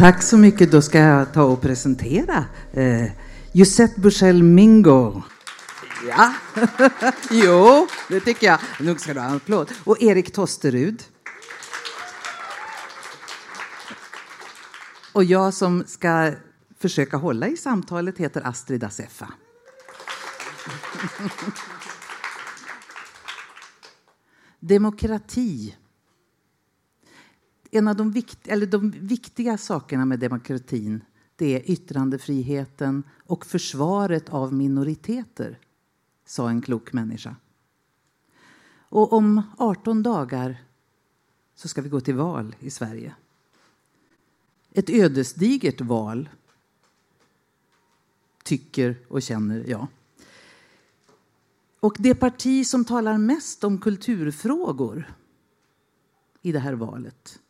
Tack så mycket. Då ska jag ta och presentera eh, Giuseppe Bushell Mingo. Ja, jo, det tycker jag. Nog ska du ha en applåd. Och Erik Tosterud. Och jag som ska försöka hålla i samtalet heter Astrid Aseffa. Demokrati. En av de, vikt, eller de viktiga sakerna med demokratin det är yttrandefriheten och försvaret av minoriteter, sa en klok människa. Och om 18 dagar så ska vi gå till val i Sverige. Ett ödesdigert val, tycker och känner jag. Och det parti som talar mest om kulturfrågor i det här valet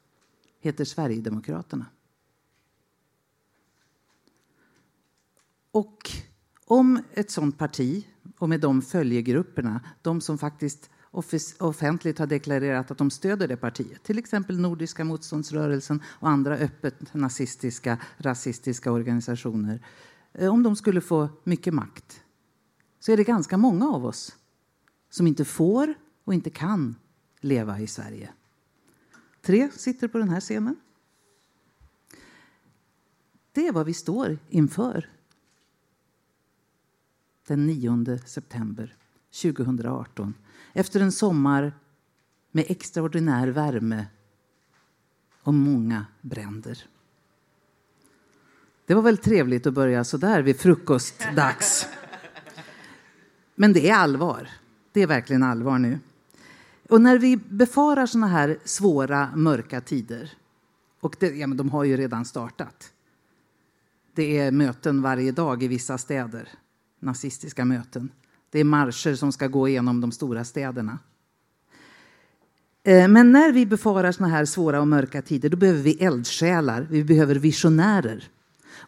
heter Sverigedemokraterna. Och om ett sånt parti, och med de följegrupperna, de som faktiskt offentligt har deklarerat att de stöder det partiet, till exempel Nordiska motståndsrörelsen och andra öppet nazistiska, rasistiska organisationer, eh, om de skulle få mycket makt så är det ganska många av oss som inte får och inte kan leva i Sverige. Tre sitter på den här scenen. Det är vad vi står inför den 9 september 2018 efter en sommar med extraordinär värme och många bränder. Det var väl trevligt att börja så där vid frukostdags. Men det är allvar. Det är verkligen allvar nu. Och när vi befarar såna här svåra, mörka tider, och det, ja, men de har ju redan startat. Det är möten varje dag i vissa städer, nazistiska möten. Det är marscher som ska gå igenom de stora städerna. Eh, men när vi befarar såna här svåra och mörka tider, då behöver vi eldsjälar, vi behöver visionärer.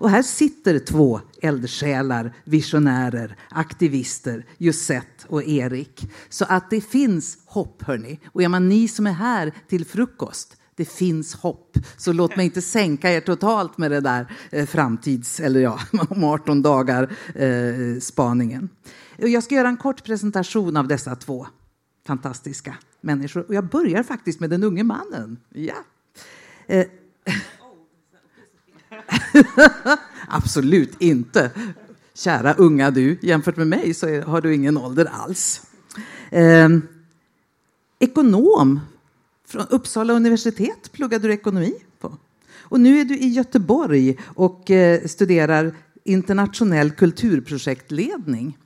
Och här sitter två eldsjälar, visionärer, aktivister, Josette och Erik. Så att det finns hopp, hörni. Och är man ni som är här till frukost, det finns hopp. Så låt mig inte sänka er totalt med det där eh, framtids, eller ja, om 18 dagar eh, spaningen. Jag ska göra en kort presentation av dessa två fantastiska människor. Och jag börjar faktiskt med den unge mannen. Ja. Eh. Absolut inte. Kära unga du, jämfört med mig så har du ingen ålder alls. Eh, ekonom från Uppsala universitet pluggade du ekonomi på. Och nu är du i Göteborg och eh, studerar internationell kulturprojektledning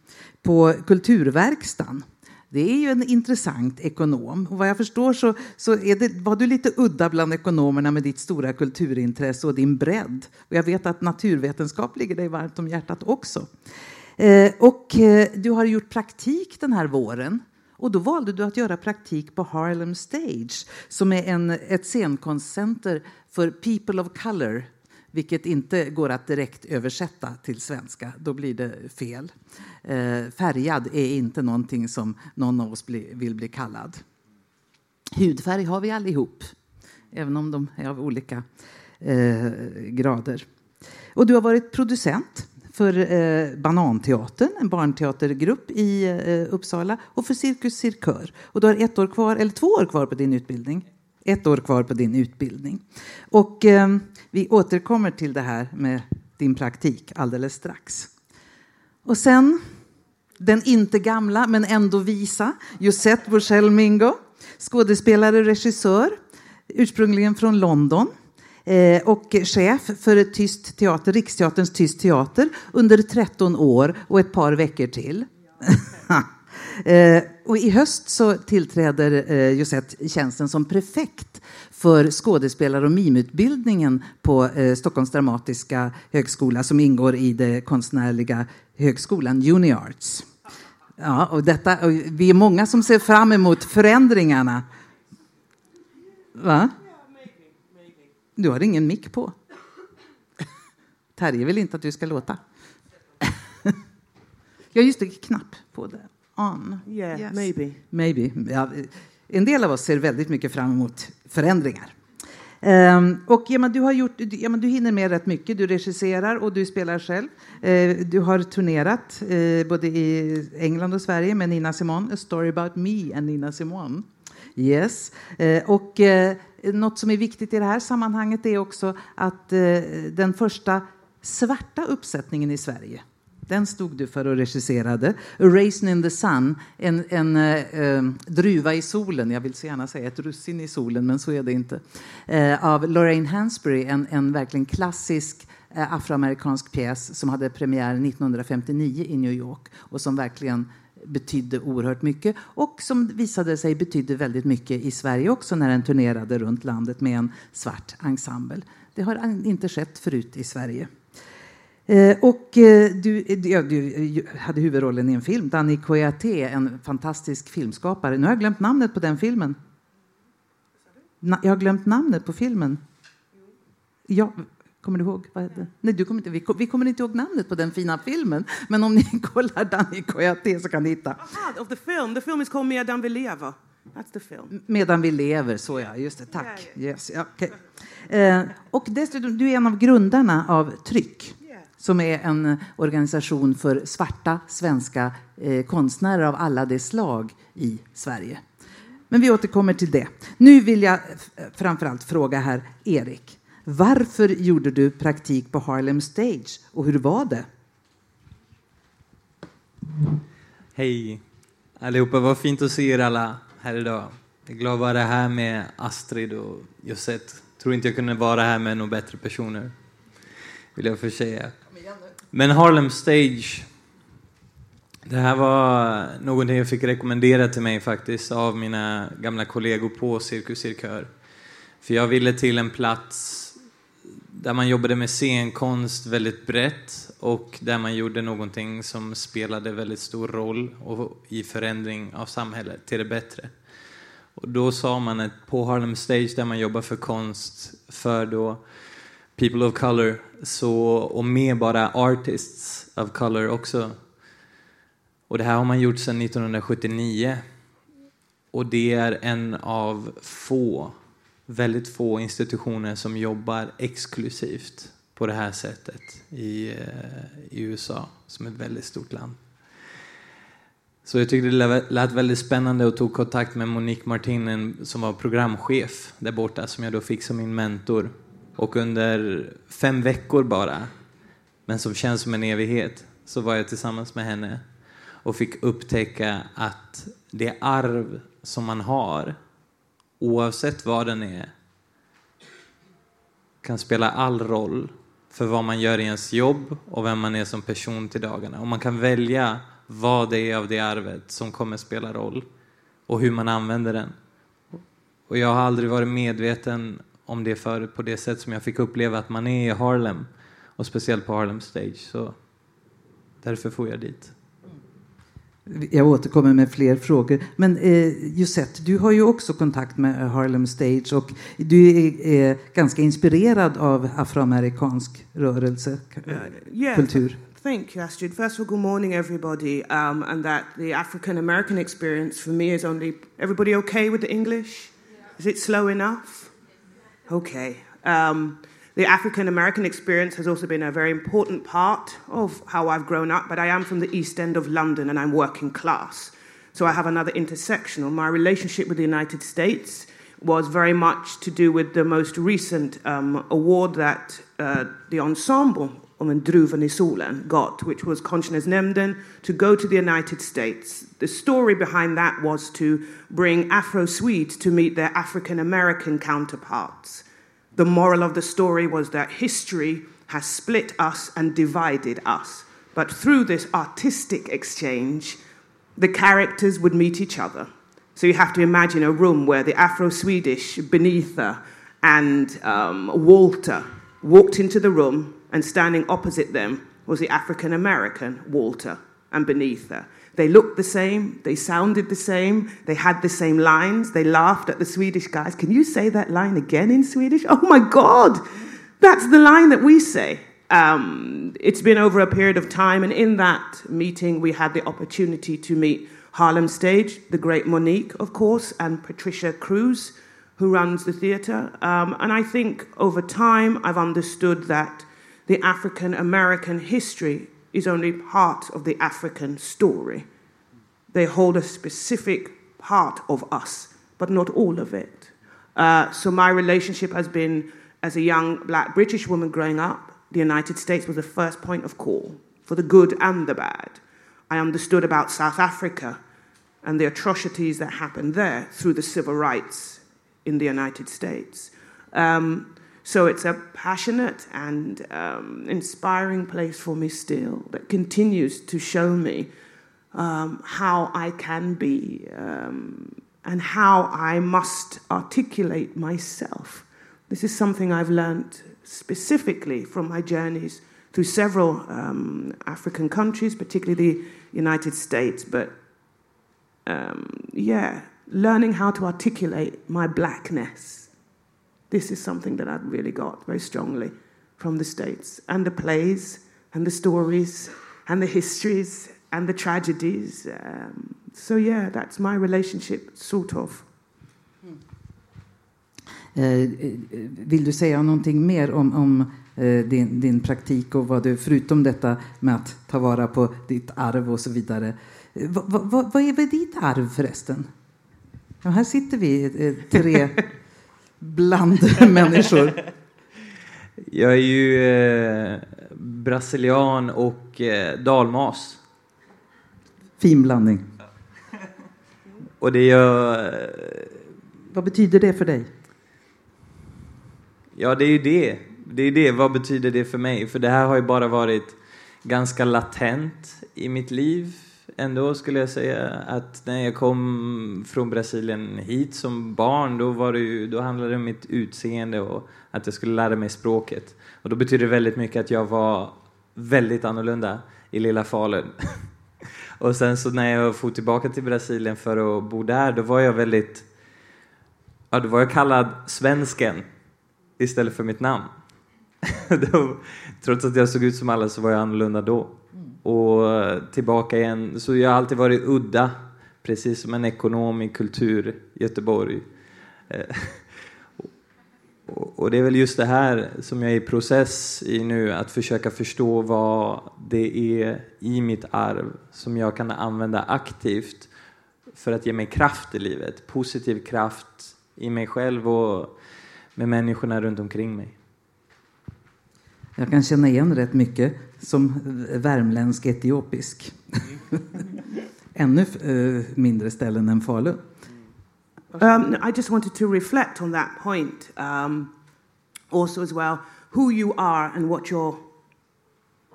på Kulturverkstan. Det är ju en intressant ekonom. Och vad jag förstår så, så är det, var du lite udda bland ekonomerna med ditt stora kulturintresse och din bredd. Och jag vet att naturvetenskap ligger dig varmt om hjärtat också. Eh, och eh, du har gjort praktik den här våren. Och då valde du att göra praktik på Harlem Stage som är en, ett scenkonstcenter för people of color vilket inte går att direkt översätta till svenska. Då blir det fel. Eh, färgad är inte någonting som någon av oss bli, vill bli kallad. Hudfärg har vi allihop, även om de är av olika eh, grader. Och du har varit producent för eh, Bananteatern, en barnteatergrupp i eh, Uppsala, och för Cirkus Cirkör. Och du har ett år kvar, eller två år kvar på din utbildning. Ett år kvar på din utbildning. Och eh, vi återkommer till det här med din praktik alldeles strax. Och sen den inte gamla, men ändå visa, Josette Bursell Mingo. Skådespelare, och regissör, ursprungligen från London eh, och chef för Tyst teater, Riksteaterns Tyst teater under 13 år och ett par veckor till. Eh, och I höst så tillträder eh, Josette tjänsten som prefekt för skådespelar och mimutbildningen på eh, Stockholms dramatiska högskola som ingår i den konstnärliga högskolan Uniarts. Ja, och detta, och vi är många som ser fram emot förändringarna. Va? Du har ingen mick på. Terje vill inte att du ska låta. ja, just det, knapp på det. On. Yeah, yes. maybe. Maybe. Ja, en del av oss ser väldigt mycket fram emot förändringar. Um, och ja, men du, har gjort, ja, men du hinner med rätt mycket. Du regisserar och du spelar själv. Uh, du har turnerat uh, både i England och Sverige med Nina Simone. A story about me and Nina Simone. Yes. Uh, och eh, något som är viktigt i det här sammanhanget är också att den första svarta uppsättningen i Sverige den stod du för och regisserade. A Raisin in the Sun, en, en eh, druva i solen. Jag vill så gärna säga ett russin i solen, men så är det inte. Eh, av Lorraine Hansberry, en, en verkligen klassisk eh, afroamerikansk pjäs som hade premiär 1959 i New York och som verkligen betydde oerhört mycket och som visade sig betydde väldigt mycket i Sverige också när den turnerade runt landet med en svart ensemble. Det har inte skett förut i Sverige. Eh, och eh, du, ja, du, hade huvudrollen i en film, Danny Koyate, en fantastisk filmskapare. Nu har jag glömt namnet på den filmen. Na, jag har glömt namnet på filmen. Ja, kommer du ihåg? Nej, du kommer inte, vi, vi, kommer inte ihåg namnet på den fina filmen. Men om ni kollar Danny Koyate så kan ni hitta. Aha, of the film. The film is called Medan vi lever. That's the film. Medan vi lever, så ja. Just det, tack. Yes, okay. eh, och dessutom, du är en av grundarna av Tryck som är en organisation för svarta svenska eh, konstnärer av alla de slag i Sverige. Men vi återkommer till det. Nu vill jag framförallt fråga här Erik. Varför gjorde du praktik på Harlem Stage och hur var det? Hej allihopa, vad fint att se er alla här idag. Jag är glad att vara här med Astrid och Josette. Tror inte jag kunde vara här med några bättre personer. Vill jag för säga. Men Harlem Stage, det här var någonting jag fick rekommendera till mig faktiskt av mina gamla kollegor på Cirkus Cirkör. För jag ville till en plats där man jobbade med scenkonst väldigt brett och där man gjorde någonting som spelade väldigt stor roll i förändring av samhället till det bättre. Och då sa man att på Harlem Stage där man jobbar för konst för då people of color så, och med bara artists of color också. Och det här har man gjort sedan 1979. Och det är en av få, väldigt få institutioner som jobbar exklusivt på det här sättet i, eh, i USA, som är ett väldigt stort land. Så jag tyckte det lät väldigt spännande och tog kontakt med Monique Martinen som var programchef där borta, som jag då fick som min mentor. Och under fem veckor bara, men som känns som en evighet, så var jag tillsammans med henne och fick upptäcka att det arv som man har, oavsett vad den är, kan spela all roll för vad man gör i ens jobb och vem man är som person till dagarna. Och man kan välja vad det är av det arvet som kommer spela roll och hur man använder den. Och jag har aldrig varit medveten om det förut på det sätt som jag fick uppleva att man är i Harlem och speciellt på Harlem Stage. Så därför får jag dit. Jag återkommer med fler frågor. Men eh, Josette, du har ju också kontakt med Harlem Stage och du är, är ganska inspirerad av afroamerikansk rörelse, uh, yeah. kultur. Thank you, Astrid. First of all, good morning, everybody. Um, and that the African American experience for me is only. Everybody okay with the English? Yeah. Is it slow enough? Okay. Um, the African American experience has also been a very important part of how I've grown up, but I am from the East End of London and I'm working class. So I have another intersectional. My relationship with the United States was very much to do with the most recent um, award that uh, the ensemble om en druven i solen got, which was Konstnärsnämnden, to go to the United States. The story behind that was to bring Afro Swedes to meet their African American counterparts. The moral of the story was that history has split us and divided us. But through this artistic exchange, the characters would meet each other. So you have to imagine a room where the Afro Swedish Benitha and um, Walter walked into the room and standing opposite them was the African American Walter and beneath her. They looked the same, they sounded the same, they had the same lines, they laughed at the Swedish guys. Can you say that line again in Swedish? Oh my God, that's the line that we say. Um, it's been over a period of time, and in that meeting, we had the opportunity to meet Harlem Stage, the great Monique, of course, and Patricia Cruz, who runs the theatre. Um, and I think over time I've understood that the African American history is only part of the African story. They hold a specific part of us, but not all of it. Uh, so my relationship has been as a young black British woman growing up, the United States was the first point of call for the good and the bad. I understood about South Africa and the atrocities that happened there through the civil rights in the United States. Um, so it's a passionate and um, inspiring place for me still that continues to show me um, how I can be um, and how I must articulate myself. This is something I've learned specifically from my journeys through several um, African countries, particularly the United States, but um, yeah, learning how to articulate my blackness. This is something that I've really got very strongly from the States and the plays and the stories and the histories and the tragedies. Um, so, yeah, that's my relationship, sort of. Eh, eh, eh vill du säga någonting mer om, om eh, din, din praktik och vad du, förutom detta med att ta vara på ditt arv och så vidare, eh, vad, vad, vad är ditt arv förresten? Ja, här sitter vi, eh, tre bland människor. Jag är ju eh, brasilian och eh, dalmas. Fin blandning. Och det gör... Eh, vad betyder det för dig? Ja, det är ju det. Det är det. Vad betyder det för mig? För det här har ju bara varit ganska latent i mitt liv ändå skulle jag säga att när jag kom från Brasilien hit som barn då, var det ju, då handlade det om mitt utseende och att jag skulle lära mig språket. Och då betydde det väldigt mycket att jag var väldigt annorlunda i lilla Falun. och sen så när jag for tillbaka till Brasilien för att bo där då var jag väldigt, ja då var jag kallad svensken istället för mitt namn. då, trots att jag såg ut som alla så var jag annorlunda då och tillbaka igen. Så jag har alltid varit udda, precis som en ekonom i kultur Göteborg. Eh, och det är väl just det här som jag är i process i nu, att försöka förstå vad det är i mitt arv som jag kan använda aktivt för att ge mig kraft i livet, positiv kraft i mig själv och med människorna runt omkring mig. Jag kan känna igen rätt mycket som värmländsk etiopisk. Ännu uh, mindre ställen än Falun. Um, I just wanted to reflect on that point um, also as well. Who you are and what you're,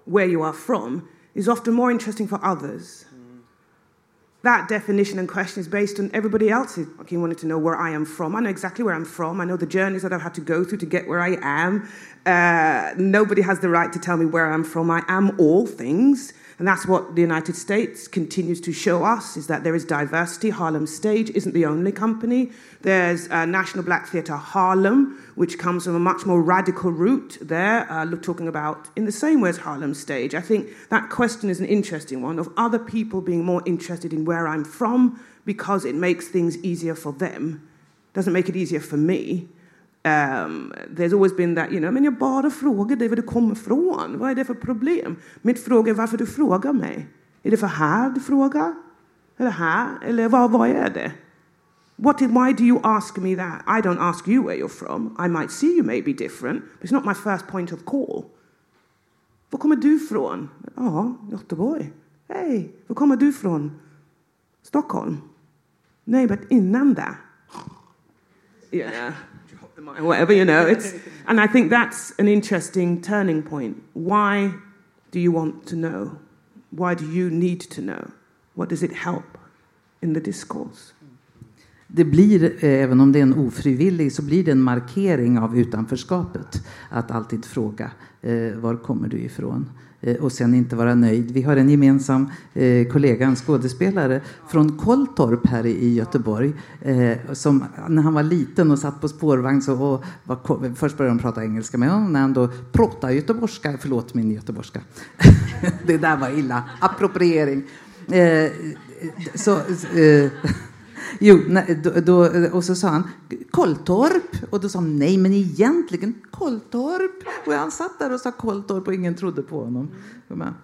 where you are from is often more interesting for others that definition and question is based on everybody else's. Okay, wanted to know where I am from. I know exactly where I'm from. I know the journeys that I've had to go through to get where I am. Uh, nobody has the right to tell me where I'm from. I am all things. And that's what the United States continues to show us, is that there is diversity. Harlem Stage isn't the only company. There's uh, National Black Theatre Harlem, which comes from a much more radical route there, uh, talking about in the same way as Harlem Stage. I think that question is an interesting one of other people being more interested in where I'm from because it makes things easier for them. Doesn't make it easier for me. Um, there's always been that, you know, men jag bara frågar dig var du kommer ifrån. Vad är det för problem? Mitt fråga är varför du frågar mig. Är det för här du frågar? Eller här? Eller vad, vad är det? What why do you ask me that? I don't ask you where you're from. I might see you may be different, but it's not my first point of call. Var kommer du ifrån? Ja, Göteborg. Hej, var kommer du ifrån? Stockholm. Nej, men innan det. Yeah whatever, you know. It's, and I think that's an interesting turning point. Why do you want to know? Why do you need to know? What does it help in the discourse? Det blir, eh, även om det är en ofrivillig, så blir det en markering av utanförskapet. Att alltid fråga, eh, var kommer du ifrån? Eh, och sen inte vara nöjd. Vi har en gemensam eh, kollega, en skådespelare från Kolltorp här i Göteborg eh, som när han var liten och satt på spårvagn så och var, först började de prata engelska med honom när han då pratade göteborgska, förlåt min göteborgska. det där var illa, appropriering. så, Jo, då, då, och så sa han, Kolltorp. Och då sa de, nej men egentligen Kolltorp. Och han satt där och sa Kolltorp och ingen trodde på honom.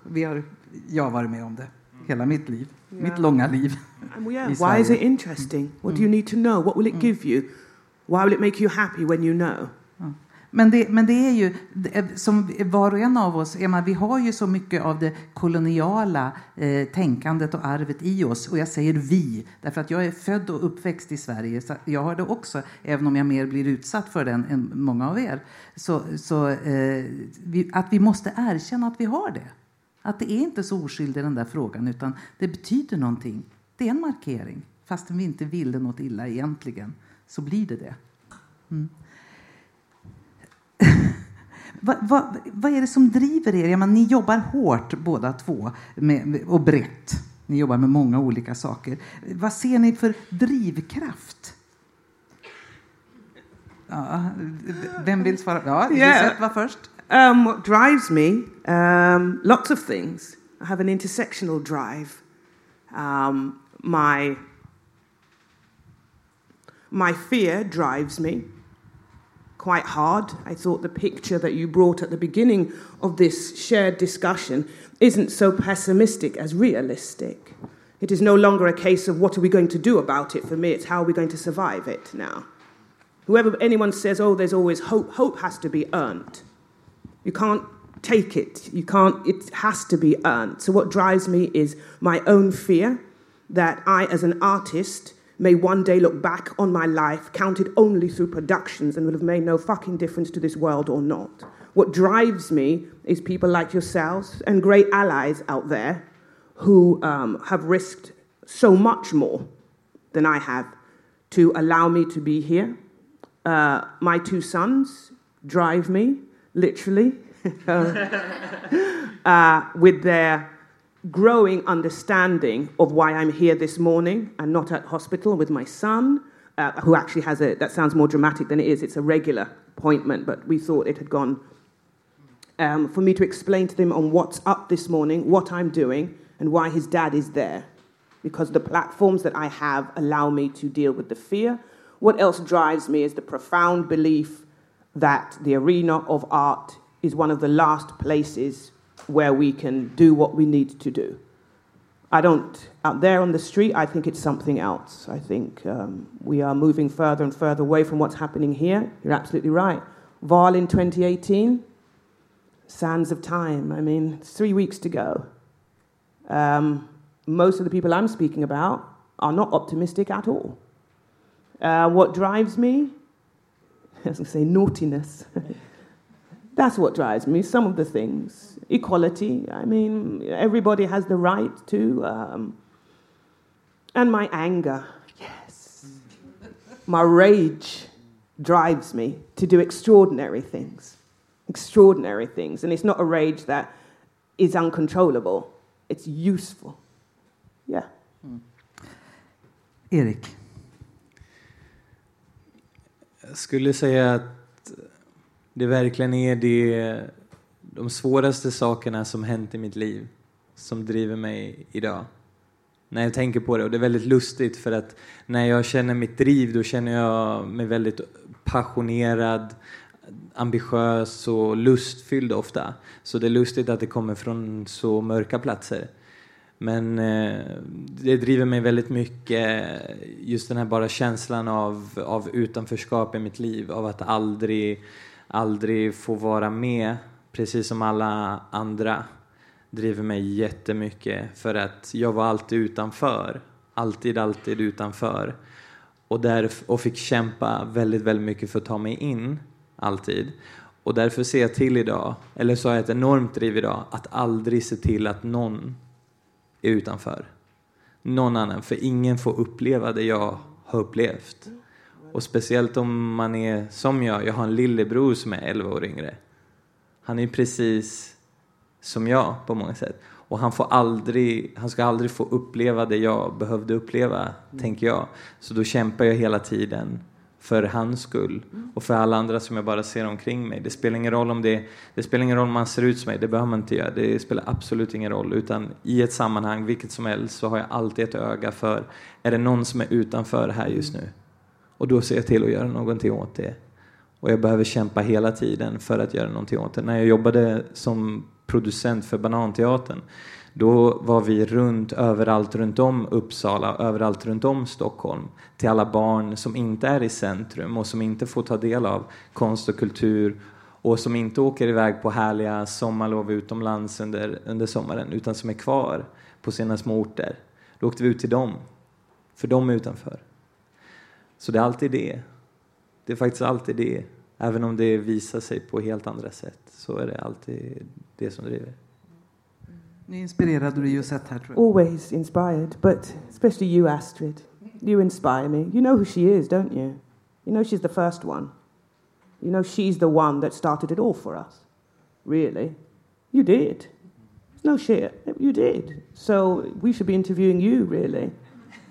Vi har, jag har varit med om det hela mitt liv. Yeah. Mitt långa liv. And yeah, why is it interesting? What do you need to know? What will it give you? Why will it make you happy when you know? Men det, men det är ju, som var och en av oss, Emma, vi har ju så mycket av det koloniala eh, tänkandet och arvet i oss. Och jag säger vi, därför att jag är född och uppväxt i Sverige. Så jag har det också, även om jag mer blir utsatt för den än många av er. Så, så eh, vi, att vi måste erkänna att vi har det. Att det är inte så oskyldig den där frågan, utan det betyder någonting. Det är en markering. Fastän vi inte ville något illa egentligen, så blir det det. Mm vad, vad, vad, är det som driver er? Ja, men ni jobbar hårt båda två med, och brett. Ni jobbar med många olika saker. Vad ser ni för drivkraft? Ja, vem vill svara? Ja, yeah. var först. Um, what drives me? Um, lots of things. I have an intersectional drive. Um, my my fear drives me quite hard. I thought the picture that you brought at the beginning of this shared discussion isn't so pessimistic as realistic. It is no longer a case of what are we going to do about it. For me, it's how are we going to survive it now. Whoever anyone says, oh, there's always hope, hope has to be earned. You can't take it. You can't, it has to be earned. So, what drives me is my own fear that I, as an artist, may one day look back on my life counted only through productions and will have made no fucking difference to this world or not. What drives me is people like yourselves and great allies out there who um, have risked so much more than I have to allow me to be here. Uh, my two sons drive me, literally, uh, with their growing understanding of why I'm here this morning and not at hospital with my son, uh, who actually has a, that sounds more dramatic than it is, it's a regular appointment, but we thought it had gone. Um, for me to explain to them on what's up this morning, what I'm doing, and why his dad is there. Because the platforms that I have allow me to deal with the fear. What else drives me is the profound belief that the arena of art is one of the last places where we can do what we need to do. I don't, out there on the street, I think it's something else. I think um, we are moving further and further away from what's happening here. You're absolutely right. Val in 2018, sands of time. I mean, three weeks to go. Um, most of the people I'm speaking about are not optimistic at all. Uh, what drives me? I was say naughtiness. That's what drives me. Some of the things. Equality. I mean, everybody has the right to. Um, and my anger. Yes. my rage drives me to do extraordinary things. Extraordinary things. And it's not a rage that is uncontrollable, it's useful. Yeah. Mm. Erik? Jag skulle säga att det verkligen är det, de svåraste sakerna som hänt i mitt liv som driver mig idag. När jag tänker på det. Och det är väldigt lustigt för att när jag känner mitt driv då känner jag mig väldigt passionerad, ambitiös och lustfylld ofta. Så det är lustigt att det kommer från så mörka platser. Men eh, det driver mig väldigt mycket, just den här bara känslan av, av utanförskap i mitt liv, av att aldrig aldrig få vara med, precis som alla andra, driver mig jättemycket. För att jag var alltid utanför. Alltid, alltid utanför. Och, där, och fick kämpa väldigt, väldigt mycket för att ta mig in, alltid. Och därför ser jag till idag, eller så har jag ett enormt driv idag, att aldrig se till att någon är utanför. Någon annan, för ingen får uppleva det jag har upplevt. Och speciellt om man är som jag, jag har en lillebror som är 11 år yngre. Han är precis som jag på många sätt. Och han, får aldrig, han ska aldrig få uppleva det jag behövde uppleva, mm. tänker jag. Så då kämpar jag hela tiden för hans skull och för alla andra som jag bara ser omkring mig. Det spelar ingen roll om det, det spelar ingen roll om man ser ut som mig, det behöver man inte göra. Det spelar absolut ingen roll, utan i ett sammanhang, vilket som helst, så har jag alltid ett öga för, är det någon som är utanför här just nu? Och då ser jag till att göra någonting åt det. Och jag behöver kämpa hela tiden för att göra någonting åt det. När jag jobbade som producent för Bananteatern då var vi runt överallt runt om Uppsala, överallt runt om Stockholm till alla barn som inte är i centrum och som inte får ta del av konst och kultur och som inte åker iväg på härliga sommarlov utomlands under, under sommaren utan som är kvar på sina små orter. Då åkte vi ut till dem, för de är utanför. Så det är alltid det. Det är faktiskt alltid det. Även om det visar sig på helt andra sätt så är det alltid det som driver. Nu inspirerade du Josette här tror jag. Always inspired, but especially you, Astrid. You inspire me. You know who she is, don't you? You know she's the first one. You know she's the one that started it all for us. Really. You did. No shit. You did. So we should be interviewing you, really.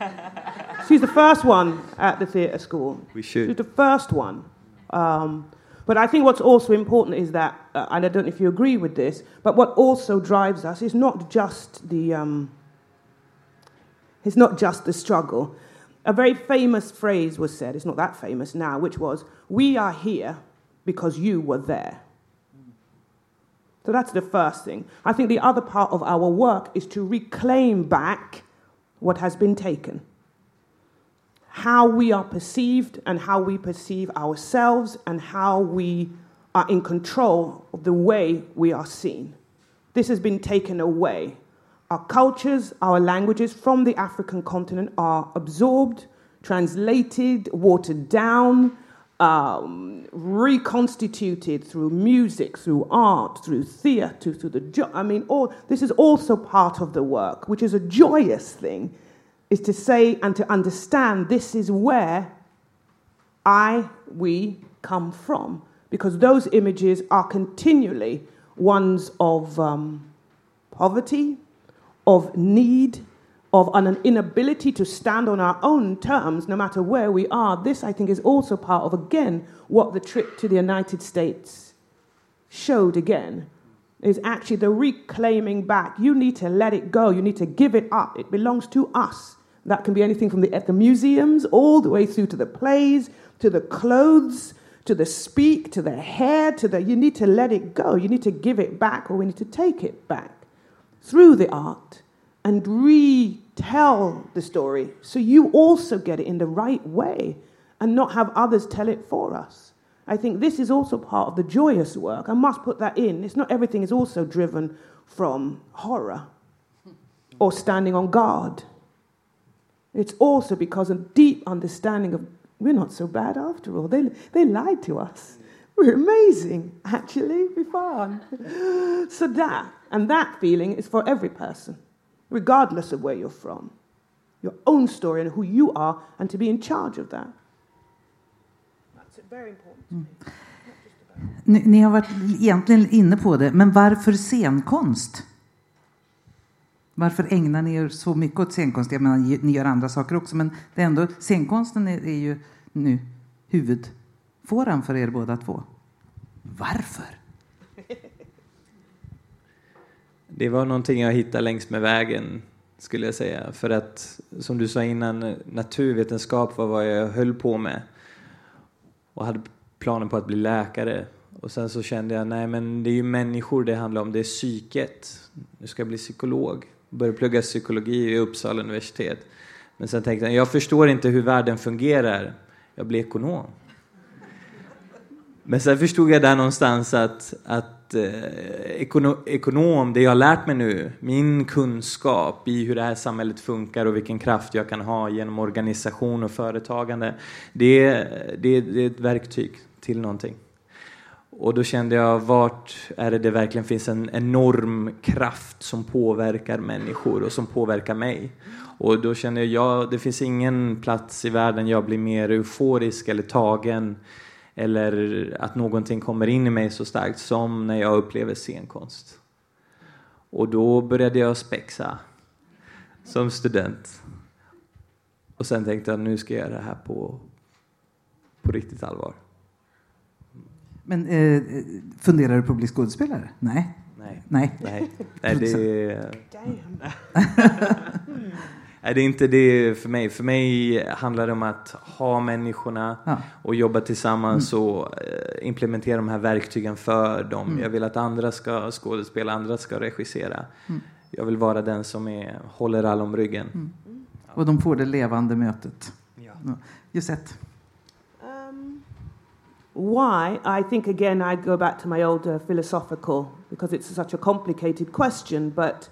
she's the first one at the theatre school. We should. She's the first one. Um, but I think what's also important is that, uh, and I don't know if you agree with this, but what also drives us is not just the, um, it's not just the struggle. A very famous phrase was said, it's not that famous now, which was, We are here because you were there. So that's the first thing. I think the other part of our work is to reclaim back what has been taken. How we are perceived and how we perceive ourselves and how we are in control of the way we are seen. This has been taken away. Our cultures, our languages from the African continent are absorbed, translated, watered down, um, reconstituted through music, through art, through theatre, through the I mean, all this is also part of the work, which is a joyous thing, is to say and to understand this is where I, we come from, because those images are continually ones of um, poverty, of need, of an inability to stand on our own terms, no matter where we are. This, I think, is also part of, again, what the trip to the United States showed again. Is actually the reclaiming back. You need to let it go. You need to give it up. It belongs to us. That can be anything from the, at the museums all the way through to the plays, to the clothes, to the speak, to the hair, to the. You need to let it go. You need to give it back, or we need to take it back through the art and retell the story so you also get it in the right way and not have others tell it for us. I think this is also part of the joyous work. I must put that in. It's not everything is also driven from horror or standing on guard. It's also because of deep understanding of we're not so bad after all. They, they lied to us. We're amazing, actually. We're fun. So that, and that feeling is for every person, regardless of where you're from. Your own story and who you are, and to be in charge of that. That's very important. Mm. Ni, ni har varit egentligen inne på det, men varför scenkonst? Varför ägnar ni er så mycket åt scenkonst? Jag menar, ni gör andra saker också, men det är ändå, scenkonsten är, är ju nu huvudfåran för er båda två. Varför? Det var någonting jag hittade längs med vägen, skulle jag säga. För att, som du sa innan, naturvetenskap var vad jag höll på med. Och hade planer på att bli läkare. Och sen så kände jag, nej men det är ju människor det handlar om, det är psyket. Nu ska jag bli psykolog. Började plugga psykologi i Uppsala universitet. Men sen tänkte jag, jag förstår inte hur världen fungerar. Jag blir ekonom. Men sen förstod jag där någonstans att, att eh, ekono, ekonom, det jag har lärt mig nu, min kunskap i hur det här samhället funkar och vilken kraft jag kan ha genom organisation och företagande, det, det, det är ett verktyg till någonting. Och då kände jag, vart är det det verkligen finns en enorm kraft som påverkar människor och som påverkar mig? Och då kände jag, ja, det finns ingen plats i världen jag blir mer euforisk eller tagen eller att någonting kommer in i mig så starkt som när jag upplever scenkonst. Och då började jag spexa som student. Och sen tänkte jag, nu ska jag göra det här på, på riktigt allvar. Men eh, funderar du på att bli skådespelare? Nej. Nej. Nej. Nej, Nej det... är det inte det för mig. För mig handlar det om att ha människorna Ja. och jobba tillsammans och eh, implementera de här verktygen för dem. Jag vill att andra ska skådespela, andra ska regissera. Jag vill vara den som är, håller alla om ryggen. Och de får det levande mötet. Ja. Josette. Um, why? I think again I'd go back to my old uh, philosophical because it's such a complicated question. But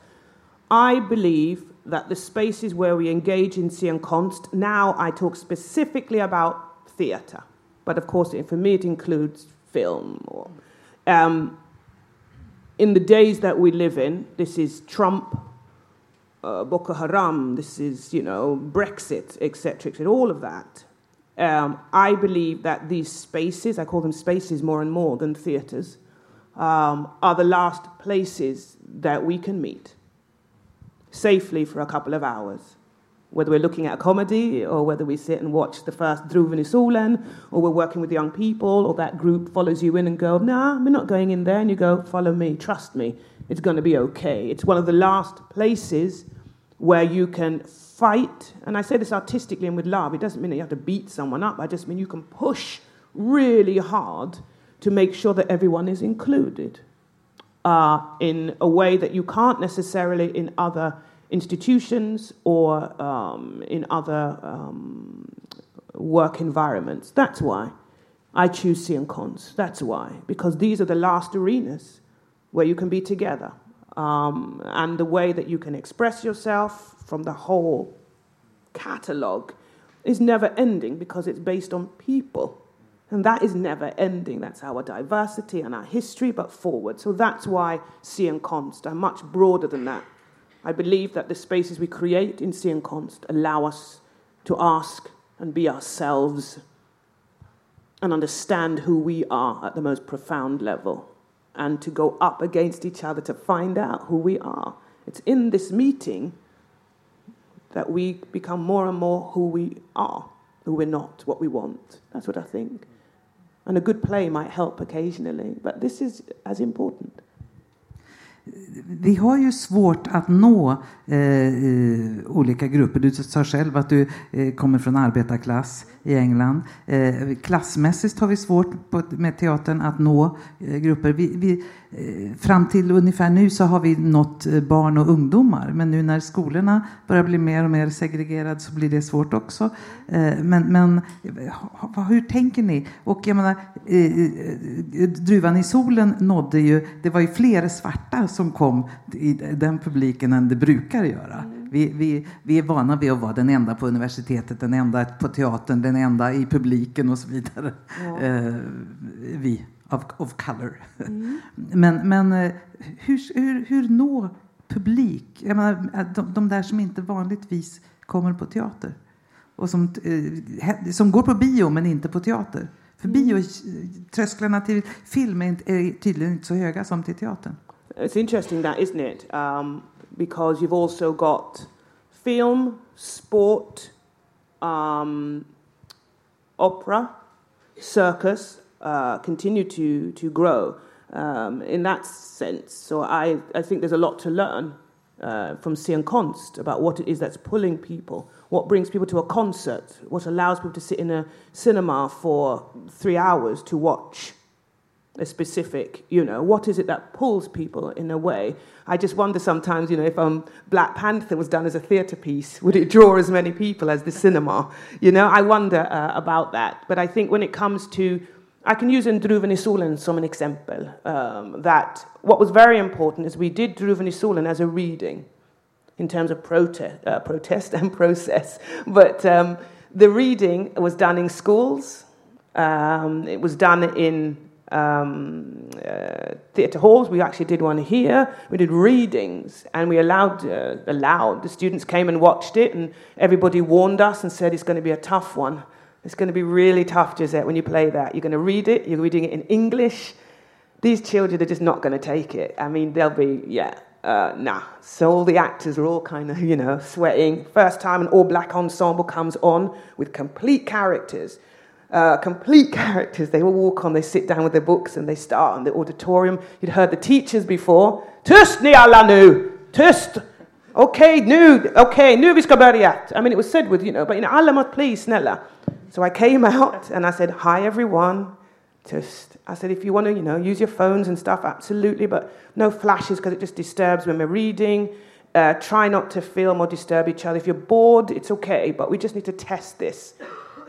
I believe that the spaces where we engage in and const. Now I talk specifically about theatre, but of course for me it includes film. Or, um, in the days that we live in, this is Trump, uh, Boko Haram, this is, you know, Brexit, etc., etc., all of that. Um, I believe that these spaces, I call them spaces more and more than theatres, um, are the last places that we can meet safely for a couple of hours. Whether we're looking at a comedy or whether we sit and watch the first Druven i or we're working with young people or that group follows you in and go, nah, we're not going in there. And you go, follow me, trust me, it's going to be okay. It's one of the last places where you can fight. And I say this artistically and with love. It doesn't mean that you have to beat someone up. I just mean you can push really hard to make sure that everyone is included uh, in a way that you can't necessarily in other institutions or um, in other um, work environments. That's why I choose C and cons. That's why, because these are the last arenas where you can be together. Um, and the way that you can express yourself from the whole catalogue is never ending because it's based on people. And that is never ending. That's our diversity and our history, but forward. So that's why C and Const are much broader than that. I believe that the spaces we create in C and Const allow us to ask and be ourselves and understand who we are at the most profound level and to go up against each other to find out who we are. It's in this meeting that we become more and more who we are, who we're not, what we want. That's what I think. And a good play might help occasionally, but this is as important. Vi har ju svårt att nå eh, eh, olika grupper. Du sa själv att du eh, kommer från arbetarklass i England. Eh, klassmässigt har vi svårt på, med teatern att nå eh, grupper. Vi, vi, fram till ungefär nu så har vi nått eh, barn och ungdomar. Men nu när skolorna börjar bli mer och mer segregerade så blir det svårt också. Eh, men men eh, hur tänker ni? Och jag menar, eh, eh, Druvan i solen nådde ju, det var ju fler svarta som kom i den publiken än det brukar göra. Vi, vi, vi är vana vid att vara den enda på universitetet, den enda på teatern, den enda i publiken och så vidare. Eh, vi, of, of color. Men, men eh, hur, hur, hur nå publik? Jag menar, eh, de, de där som inte vanligtvis kommer på teater. Och som, eh, som går på bio men inte på teater. För bio, trösklarna till film är tydligen inte så höga som till teatern. It's interesting that, isn't it? Um, because you've also got film, sport, um, opera, circus uh, continue to, to grow um, in that sense. So I, I think there's a lot to learn uh, from Sian Konst about what it is that's pulling people, what brings people to a concert, what allows people to sit in a cinema for three hours to watch a specific, you know, what is it that pulls people in a way? I just wonder sometimes, you know, if um, Black Panther was done as a theatre piece, would it draw as many people as the cinema? You know, I wonder uh, about that. But I think when it comes to, I can use Druven i Solen som an example, um, that what was very important is we did Druven i as a reading in terms of protest, uh, protest and process. But um, the reading was done in schools. Um, it was done in um, uh, theatre halls. We actually did one here. We did readings, and we allowed uh, allowed the students came and watched it, and everybody warned us and said it's going to be a tough one. It's going to be really tough, Gisette, when you play that. You're going to read it. You're going to be doing it in English. These children are just not going to take it. I mean, they'll be yeah. Uh, nah. So all the actors are all kind of, you know, sweating. First time an all black ensemble comes on with complete characters. Uh, complete characters. They all walk on, they sit down with their books and they start in the auditorium. You'd heard the teachers before. Tyst ni alla nu! Tyst! Okay, nu, okay, nu vi ska börja. I mean, it was said with, you know, but you know, alla please, snälla. So I came out and I said, hi everyone. Just, I said, if you want to, you know, use your phones and stuff, absolutely, but no flashes because it just disturbs when we're reading. Uh, try not to film or disturb each other. If you're bored, it's okay, but we just need to test this.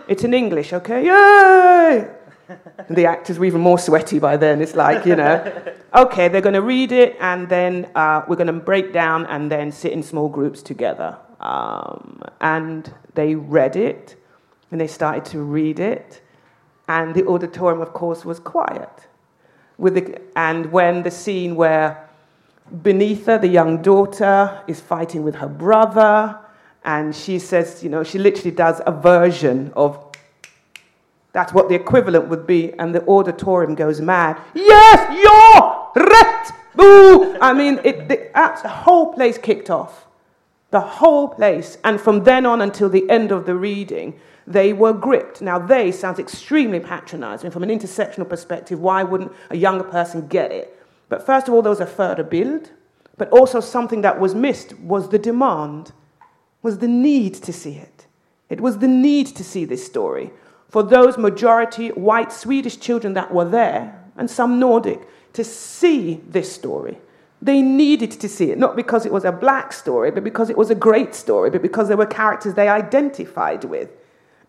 It's in English, okay? Yay! And the actors were even more sweaty by then. It's like, you know, okay, they're going to read it and then uh, we're going to break down and then sit in small groups together. Um, and they read it and they started to read it. And the auditorium, of course, was quiet. With the, and when the scene where Benitha, the young daughter, is fighting with her brother, and she says, you know, she literally does a version of that's what the equivalent would be, and the auditorium goes mad. Yes, you're right. Boo! I mean, it, the, the whole place kicked off. The whole place. And from then on until the end of the reading, they were gripped. Now, they sounds extremely patronizing. From an intersectional perspective, why wouldn't a younger person get it? But first of all, there was a further build, but also something that was missed was the demand, was the need to see it. It was the need to see this story for those majority white Swedish children that were there, and some Nordic, to see this story. They needed to see it, not because it was a black story, but because it was a great story, but because there were characters they identified with.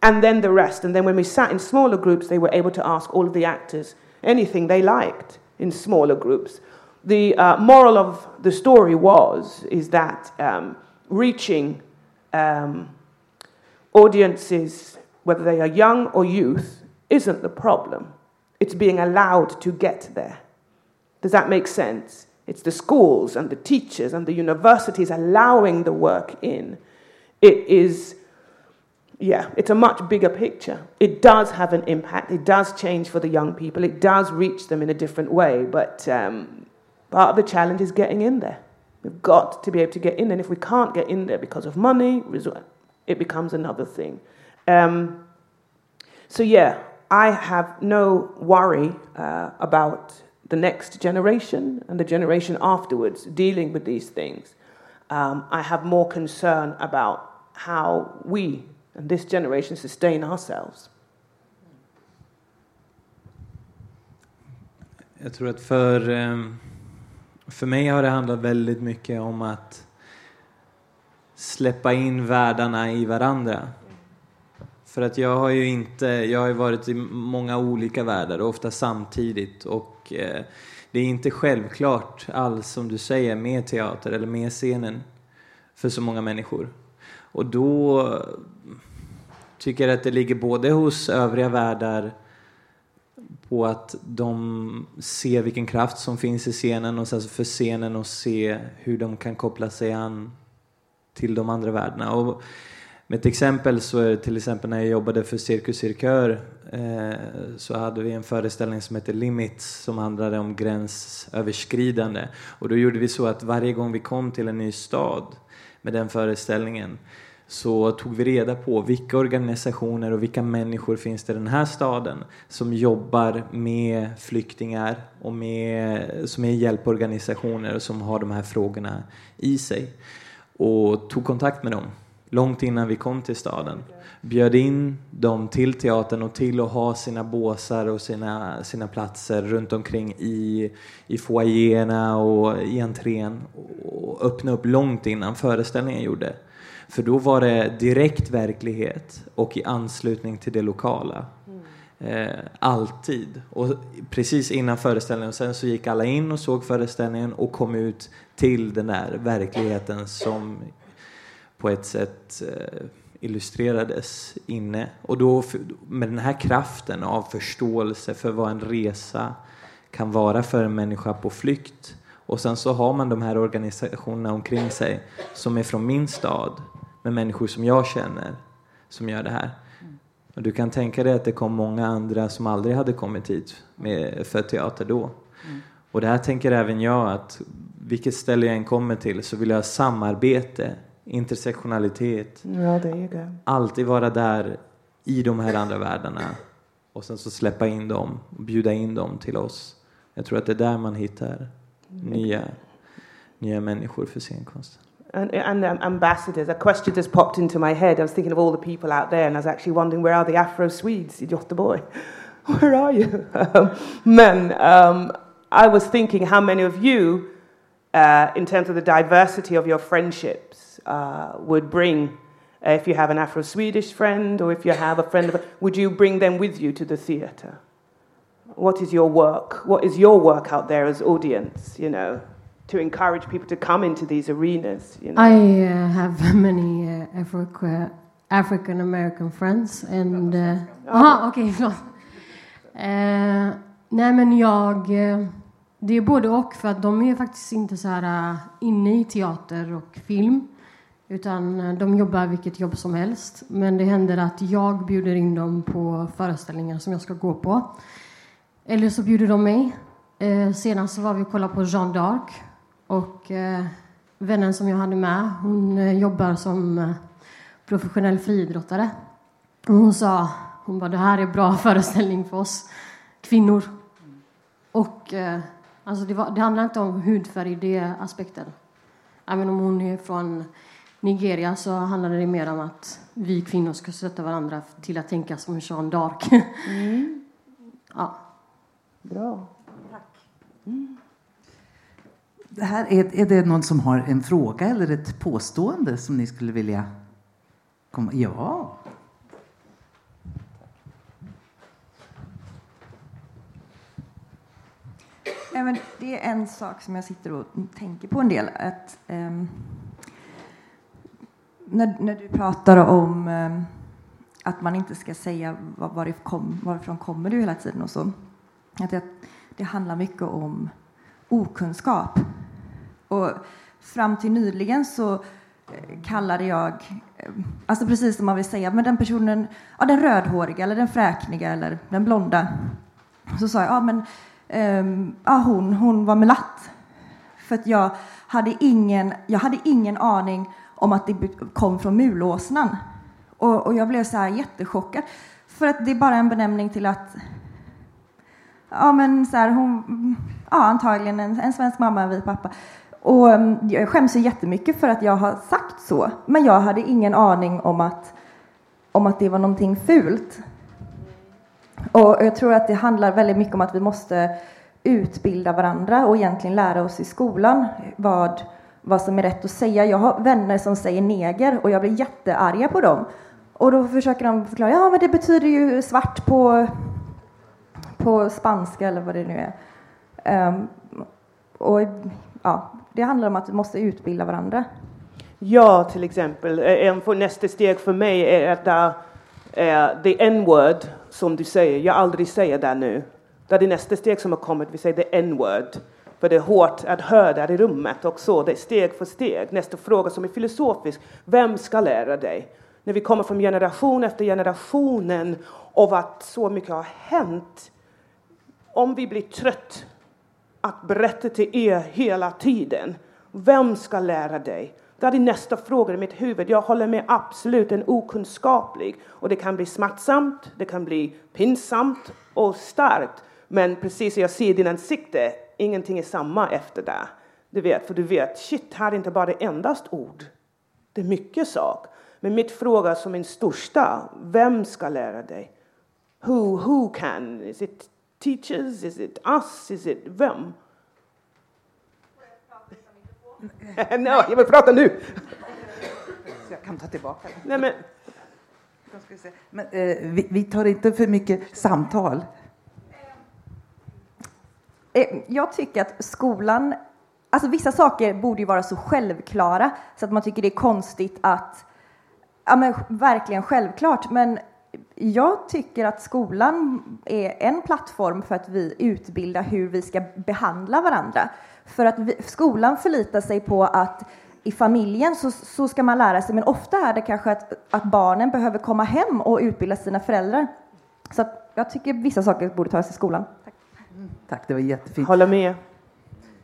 And then the rest. And then when we sat in smaller groups, they were able to ask all of the actors anything they liked in smaller groups. The uh, moral of the story was is that um, reaching um, audiences whether they are young or youth, isn't the problem. It's being allowed to get there. Does that make sense? It's the schools and the teachers and the universities allowing the work in. It is, yeah, it's a much bigger picture. It does have an impact. It does change for the young people. It does reach them in a different way. But um, part of the challenge is getting in there. We've got to be able to get in. And if we can't get in there because of money, it becomes another thing. Um, so, yeah, I have no worry uh, about the next generation and the generation afterwards dealing with these things. Um, I have more concern about how we and this generation sustain ourselves. Jag tror att för, ehm, för mig har det handlat väldigt mycket om att släppa in världarna i varandra. För att jag har ju inte, jag har ju varit i många olika världar, ofta samtidigt och eh, det är inte självklart alls som du säger med teater eller med scenen för så många människor. Och då tycker jag att det ligger både hos övriga världar på att de ser vilken kraft som finns i scenen och sen för scenen att se hur de kan koppla sig an till de andra världarna. Och med ett exempel så är det till exempel när jag jobbade för Cirkus Cirkör eh, så hade vi en föreställning som hette Limits som handlade om gränsöverskridande. Och då gjorde vi så att varje gång vi kom till en ny stad med den föreställningen så tog vi reda på vilka organisationer och vilka människor finns det i den här staden som jobbar med flyktingar och med, som är hjälporganisationer och som har de här frågorna i sig. Och tog kontakt med dem långt innan vi kom till staden. Bjöd in dem till teatern och till att ha sina båsar och sina, sina platser runt omkring i, i foajéerna och i entrén och öppna upp långt innan föreställningen gjorde. För då var det direkt verklighet och i anslutning till det lokala. Eh, alltid. Och precis innan föreställningen. Sen så gick alla in och såg föreställningen och kom ut till den där verkligheten som på ett sätt eh, illustrerades inne. Och då med den här kraften av förståelse för vad en resa kan vara för en människa på flykt. Och sen så har man de här organisationerna omkring sig som är från min stad med människor som jag känner som gör det här. Och du kan tänka dig att det kom många andra som aldrig hade kommit hit med, för teater då. Mm. Och det här tänker även jag att vilket ställe jag än kommer till så vill jag ha samarbete intersektionalitet. Ja, there you go. Alltid vara där i de här andra världarna och sen så släppa in dem och bjuda in dem till oss. Jag tror att det är där man hittar nya, nya människor för scenkonsten. and, and um, ambassadors. A question just popped into my head. I was thinking of all the people out there, and I was actually wondering where are the Afro Swedes in Göteborg? Where are you? Men, um, I was thinking how many of you, uh, in terms of the diversity of your friendships, uh, would bring. Uh, if you have an Afro Swedish friend, or if you have a friend, of, would you bring them with you to the theatre? What is your work? What is your work out there as audience? You know, to encourage people to come into these arenas. You know? I uh, have many uh, Africa, African American friends and... Uh, aha, okej, okay, eh, Nej, men jag... Eh, det är både och, för att de är faktiskt inte så här uh, inne i teater och film. Utan eh, de jobbar vilket jobb som helst. Men det händer att jag bjuder in dem på föreställningar som jag ska gå på. Eller så bjuder de mig. Eh, senast så var vi och kollade på Jeanne d'Arc och eh, vännen som jag hade med, hon eh, jobbar som eh, professionell friidrottare. Och hon sa, hon bara, det här är bra föreställning för oss kvinnor. Och eh, alltså det, var, det handlar inte om hudfärg i det aspekten. Även om hon är från Nigeria så handlar det mer om att vi kvinnor ska stötta varandra till att tänka som Jeanne d'Arc. Mm. ja. Bra. Tack. Mm. Det här, är, är det någon som har en fråga eller ett påstående som ni skulle vilja komma... Ja. Även det är en sak som jag sitter och tänker på en del. Att, um, när, när du pratar om eh, att man inte ska säga var, varifrån, varifrån kommer du hela tiden och så. Att det, det handlar mycket om okunskap. Och fram till nyligen så eh, kallade jag, eh, alltså precis som man vill säga, men den personen, ja den rödhåriga eller den fräkniga eller den blonda. Så sa jag, ja men um, ja, hon, hon var mulatt, För att jag hade ingen, jag hade ingen aning om att det kom från mulåsnan. Och, och jag blev så här jättechockad. För att det är bara en benämning till att ja men så här, hon, ja antagligen en, en svensk mamma, en vit pappa. Och mm, jag skäms ju jättemycket för att jag har sagt så. Men jag hade ingen aning om att, om att det var någonting fult. Och jag tror att det handlar väldigt mycket om att vi måste utbilda varandra och egentligen lära oss i skolan vad, vad som är rätt att säga. Jag har vänner som säger neger och jag blir jättearga på dem. Och då försöker de förklara, ja men det betyder ju svart på, på spanska eller vad det nu är. Um, och ja, det handlar om att vi måste utbilda varandra. Ja, till exempel. Eh, en för nästa steg för mig är att där, uh, the n-word, som du säger, jag aldrig säger det nu. Det är det nästa steg som har kommit, vi säger the n-word. För det är hårt att höra där i rummet och så, det steg för steg. Nästa fråga som är filosofisk, vem ska lära dig? När vi kommer från generation efter generationen av att så mycket har hänt. Om vi blir trött att berätta till er hela tiden. Vem ska lära dig? Det är nästa fråga i mitt huvud. Jag håller med absolut, en okunskaplig. Och det kan bli smärtsamt, det kan bli pinsamt och starkt. Men precis som jag ser i din ansikte, ingenting är samma efter det. Du vet, för du vet, shit, här är inte bara det endast ord. Det är mycket sak. Men mitt fråga som min största, vem ska lära dig? Who, who can? Is it teachers? Is it us? Is it vem? Nej, jag vill prata nu! Så jag kan ta tillbaka det. Nej, men... men eh, vi, vi, tar inte för mycket samtal. Eh, jag tycker att skolan... Alltså vissa saker borde ju vara så självklara så att man tycker det är konstigt att... Ja, men verkligen självklart. Men jag tycker att skolan är en plattform för att vi utbildar hur vi ska behandla varandra. För att vi, skolan förlitar sig på att i familjen så, så ska man lära sig, men ofta är det kanske att, att barnen behöver komma hem och utbilda sina föräldrar. Så jag tycker vissa saker borde tas i skolan. Tack, Tack det var jättefint. Håller med.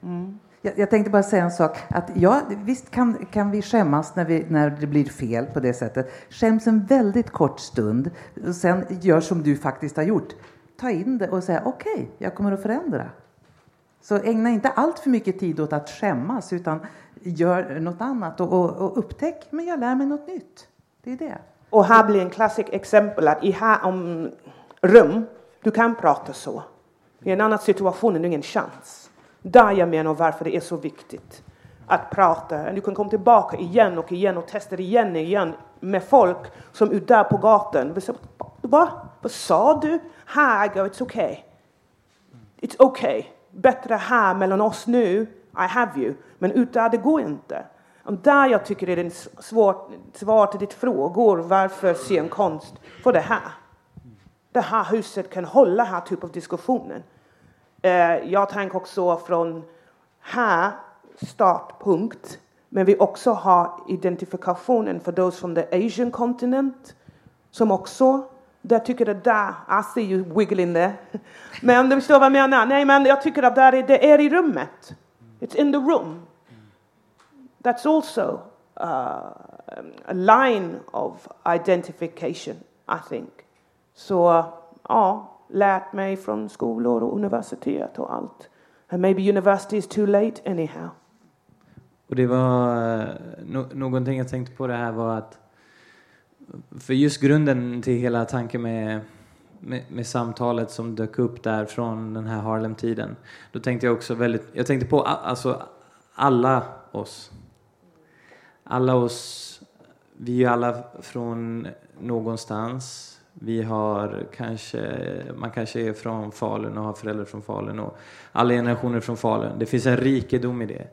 Mm. Jag, jag, tänkte bara säga en sak. Att ja, visst kan, kan vi skämmas när, vi, när det blir fel på det sättet. Skäms en väldigt kort stund. Och sen gör som du faktiskt har gjort. Ta in det och säga okej, okay, jag kommer att förändra. Så ägna inte allt för mycket tid åt att skämmas utan gör något annat och, och, och upptäck, men jag lär mig något nytt. Det är det. Och här blir en klassisk exempel att i här om rum, du kan prata så. I en annan situation är det ingen chans. Där jag menar varför det är så viktigt att prata. Du kan komma tillbaka igen och igen och testa igen och igen med folk som är där på gatan. Va? Vad sa du? Här, go, it's okay. It's okay. Bättre här mellan oss nu. I have you. Men ut där, det går inte. Och där jag tycker det är ett svårt svar till ditt frågor. Varför scenkonst? För det här. Det här huset kan hålla här typ av diskussionen. Eh, jag tänker också från här startpunkt. Men vi också har identifikationen för those from the Asian continent. Som också, där tycker det där, I see you wiggling there. Men du förstår vad jag menar? Nej, men jag tycker att där är, det är i rummet. It's in the room. That's also uh, a line of identification, I think. Så ja, lärt mig från skolor och universitet och allt. And maybe university is too late anyhow. Och det var eh, no någonting jag tänkte på det här var att för just grunden till hela tanken med, med, med, samtalet som dök upp där från den här Harlem-tiden. Då tänkte jag också väldigt, jag tänkte på alltså alla oss. Alla oss, vi är ju alla från någonstans. Vi har kanske, man kanske är från Falun och har föräldrar från Falun och alla generationer från Falun. Det finns en rikedom i det.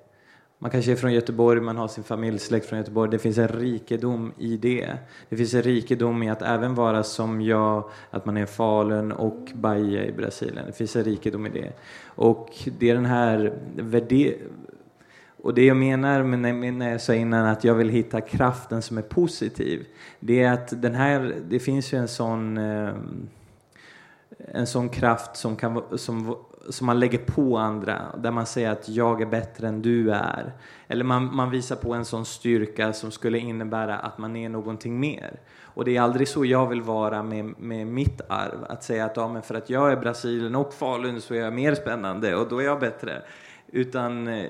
Man kanske är från Göteborg, man har sin familjesläkt från Göteborg. Det finns en rikedom i det. Det finns en rikedom i att även vara som jag, att man är Falun och Bahia i Brasilien. Det finns en rikedom i det. Och det är den här och det jag menar med när jag sa innan att jag vill hitta kraften som är positiv, det är att den här, det finns ju en sån, eh, en sån kraft som, kan, som, som man lägger på andra, där man säger att jag är bättre än du är. Eller man, man visar på en sån styrka som skulle innebära att man är någonting mer. Och det är aldrig så jag vill vara med, med mitt arv, att säga att ja, men för att jag är Brasilien och Falun så är jag mer spännande och då är jag bättre. Utan eh,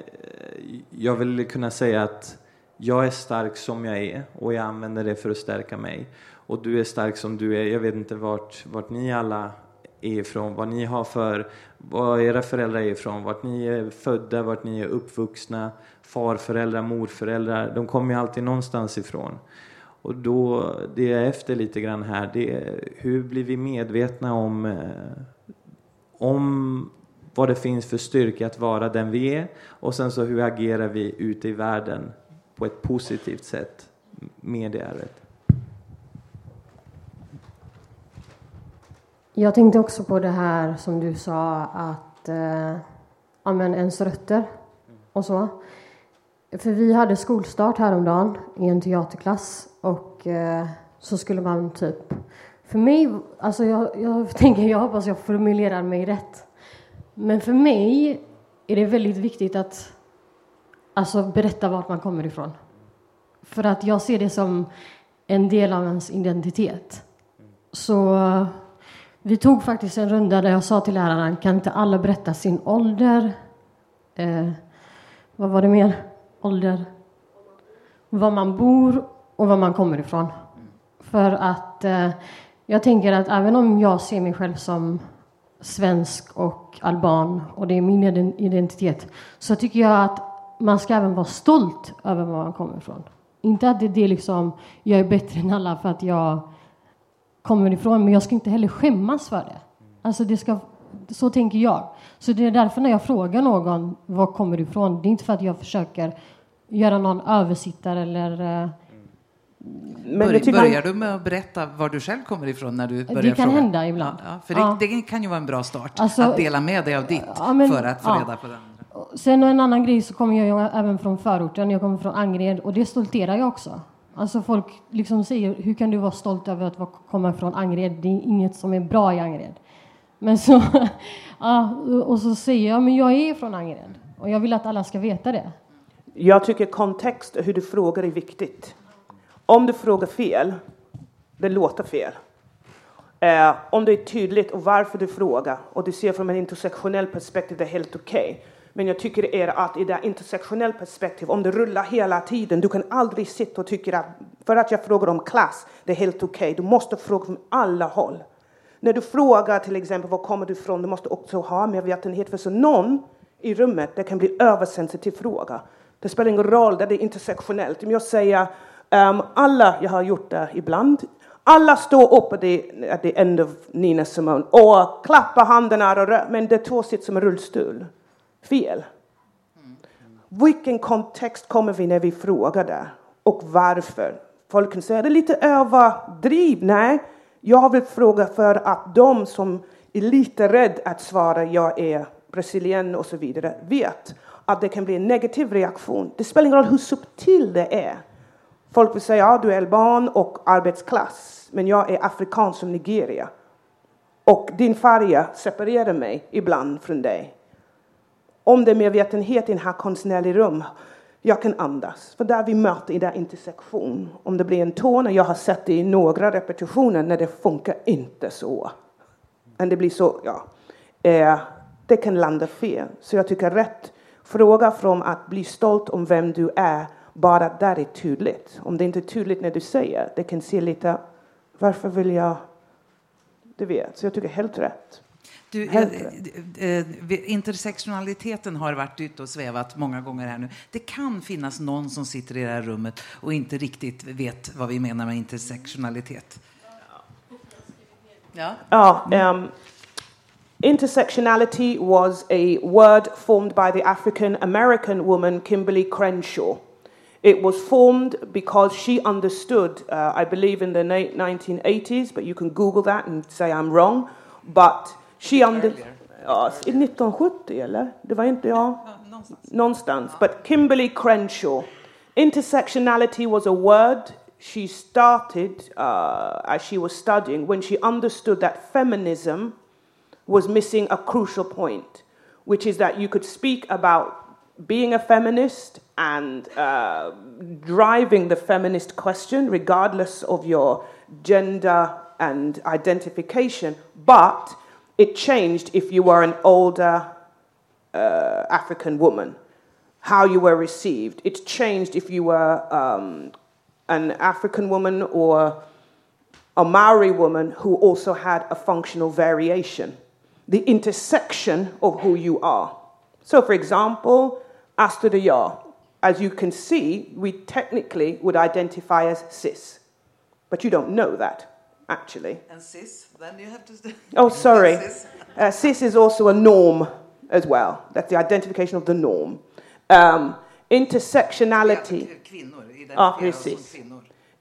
jag vill kunna säga att jag är stark som jag är och jag använder det för att stärka mig. Och du är stark som du är. Jag vet inte vart, vart ni alla är ifrån, vad ni har för, vad era föräldrar är ifrån, vart ni är födda, vart ni är uppvuxna, farföräldrar, morföräldrar. De kommer ju alltid någonstans ifrån. Och då, det jag är efter lite grann här, det är hur blir vi medvetna om, eh, om vad det finns för styrka att vara den vi är och sen så hur agerar vi ute i världen på ett positivt sätt med det arvet. Jag tänkte också på det här som du sa att eh, ja, ens rötter och så. För vi hade skolstart häromdagen i en teaterklass och eh, så skulle man typ för mig, alltså jag, jag tänker, jag hoppas jag formulerar mig rätt. Men för mig är det väldigt viktigt att alltså, berätta vart man kommer ifrån. För att jag ser det som en del av ens identitet. Så vi tog faktiskt en runda där jag sa till läraren, kan inte alla berätta sin ålder? Eh, vad var det mer? Ålder? Var man bor och var man kommer ifrån. För att eh, jag tänker att även om jag ser mig själv som svensk och alban och det är min identitet så tycker jag att man ska även vara stolt över var man kommer ifrån. Inte att det är liksom, jag är bättre än alla för att jag kommer ifrån, men jag ska inte heller skämmas för det. Alltså det ska, så tänker jag. Så det är därför när jag frågar någon var kommer du ifrån, det är inte för att jag försöker göra någon översittare eller eh, men Bör, börjar du med att berätta var du själv kommer ifrån när du börjar Det kan fråga? hända ibland. Ja, för det, det, kan ju vara en bra start alltså, att dela med dig av ditt ja, men, för att få reda på det andra. Sen en annan grej så kommer jag även från förorten. Jag kommer från Angered och det stolterar jag också. Alltså folk liksom säger, hur kan du vara stolt över att komma från Angered? Det är inget som är bra i Angered. Men så, ja, och så säger jag, men jag är från Angered och jag vill att alla ska veta det. Jag tycker kontext och hur du frågar är viktigt. Om du frågar fel, det låter fel. Eh, om det är tydligt och varför du frågar och du ser från ett intersektionellt perspektiv, det är helt okej. Okay. Men jag tycker är att i det intersektionella perspektiv, om det rullar hela tiden, du kan aldrig sitta och tycka att för att jag frågar om klass, det är helt okej. Okay. Du måste fråga från alla håll. När du frågar till exempel var kommer du ifrån, du måste också ha medvetenhet för så någon i rummet, det kan bli översensitiv fråga. Det spelar ingen roll, det är intersektionellt. Om jag säger um, alla, jag har gjort det ibland, alla står upp at the, at the end of Nina Simone och klappar händerna, men det två sitter som en rullstol. Fel. Vilken kontext kommer vi när vi frågar det? Och varför? Folk kan säga det är lite överdriv. Nej, jag vill fråga för att de som är lite rädda att svara jag är brasilien och så vidare vet att det kan bli en negativ reaktion. Det spelar ingen roll hur subtil det är. Folk vill säga att ja, du är alban och arbetsklass, men jag är afrikan som Nigeria. Och din färg separerar mig ibland från dig. Om det är medvetenhet i det här konstnärliga rummet, jag kan andas. För där vi möter i den intersektion. Om det blir en ton, och jag har sett det i några repetitioner när det funkar inte så. Men det blir så, ja. Eh, det kan landa fel. Så jag tycker rätt fråga från att bli stolt om vem du är, bara där är tydligt. Om det inte är tydligt när du säger, det kan se lite, varför vill jag, du vet. Så jag tycker helt rätt. Du, eh, eh, intersektionaliteten har varit ute och svävat många gånger här nu. Det kan finnas någon som sitter i det här rummet och inte riktigt vet vad vi menar med intersektionalitet. Ja. Ja, um, intersectionality was a word formed by the African American woman Kimberly Crenshaw. It was formed because she understood, uh, I believe in the 1980s, but you can Google that and say I'm wrong. But she understood. Ja, 1970 eller? Det var inte jag. Någonstans. Någonstans. But Kimberly Crenshaw. Intersectionality was a word she started uh, as she was studying when she understood that feminism was missing a crucial point, which is that you could speak about being a feminist and uh, driving the feminist question, regardless of your gender and identification, but it changed if you were an older uh, African woman, how you were received. It changed if you were um, an African woman or a Maori woman who also had a functional variation the intersection of who you are. So, for example, Astrid Yar, as you can see, we technically would identify as cis, but you don't know that, actually. And cis, then you have to. oh, sorry. cis. Uh, cis is also a norm as well. That's the identification of the norm. Um, intersectionality. Ah, precis.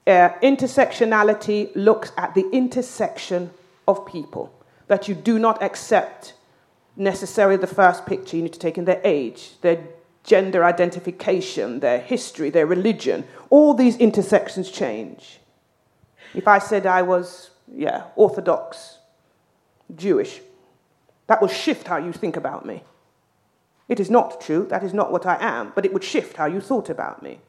Uh, intersectionality looks at the intersection of people that you do not accept necessarily the first picture. You need to take in their age, their gender identification, their history, their religion. All these intersections change. If I said I was, yeah, Orthodox, Jewish, that will shift how you think about me. It is not true, that is not what I am, but it would shift how you thought about me.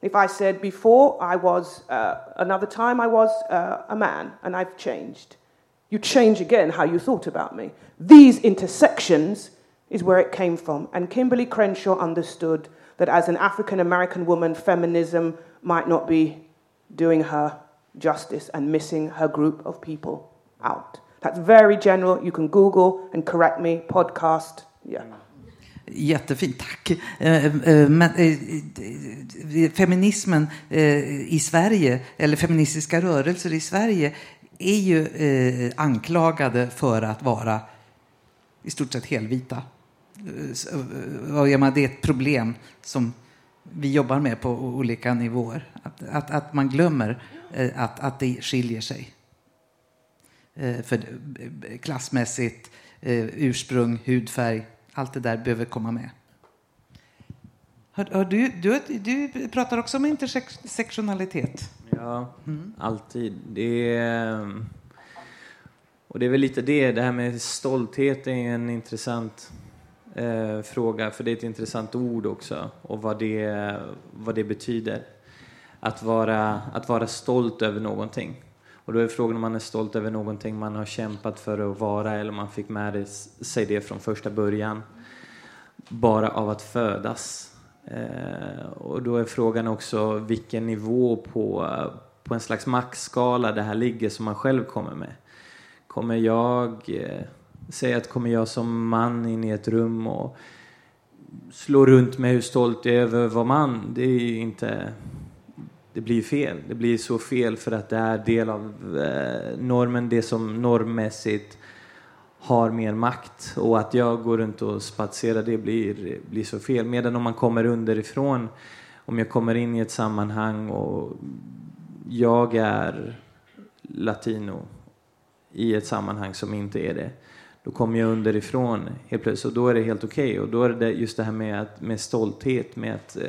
If I said before I was, uh, another time I was uh, a man and I've changed, you change again how you thought about me. These intersections is where it came from. And Kimberly Crenshaw understood that as an African American woman, feminism might not be doing her justice and missing her group of people out. That's very general. You can Google and correct me, podcast. Yeah. Jättefint, tack. Eh, eh, men, eh, feminismen i Sverige, eller feministiska rörelser i Sverige, är ju anklagade för att vara i stort sett helvita. Eh, eh, det är ett problem som vi jobbar med på olika nivåer. Att, att, att man glömmer eh, att, att det skiljer sig. För klassmässigt, ursprung, hudfärg, allt det där behöver komma med. Hör, hör, du, du, du pratar också om intersektionalitet. Ja, mm. alltid. Det är, och det är väl lite det, det här med stolthet är en intressant eh, fråga, för det är ett intressant ord också, och vad det, vad det betyder. Att vara, att vara stolt över någonting. Och då är frågan om man är stolt över någonting man har kämpat för att vara eller om man fick med sig det från första början. bara av att födas. Eh, och då är frågan också vilken nivå på, på en slags maxskala det här ligger som man själv kommer med. Kommer jag, eh, säg att kommer jag som man in i ett rum och slår runt med hur stolt jag är över att vara man, det är ju inte det blir fel. Det blir så fel för att det är del av eh, normen, det som normmässigt har mer makt och att jag går runt och spatserar det blir, blir så fel. Medan om man kommer underifrån, om jag kommer in i ett sammanhang och jag är latino i ett sammanhang som inte är det, då kommer jag underifrån helt plötsligt och då är det helt okej. Okay. Och då är det just det här med, att, med stolthet, med att eh,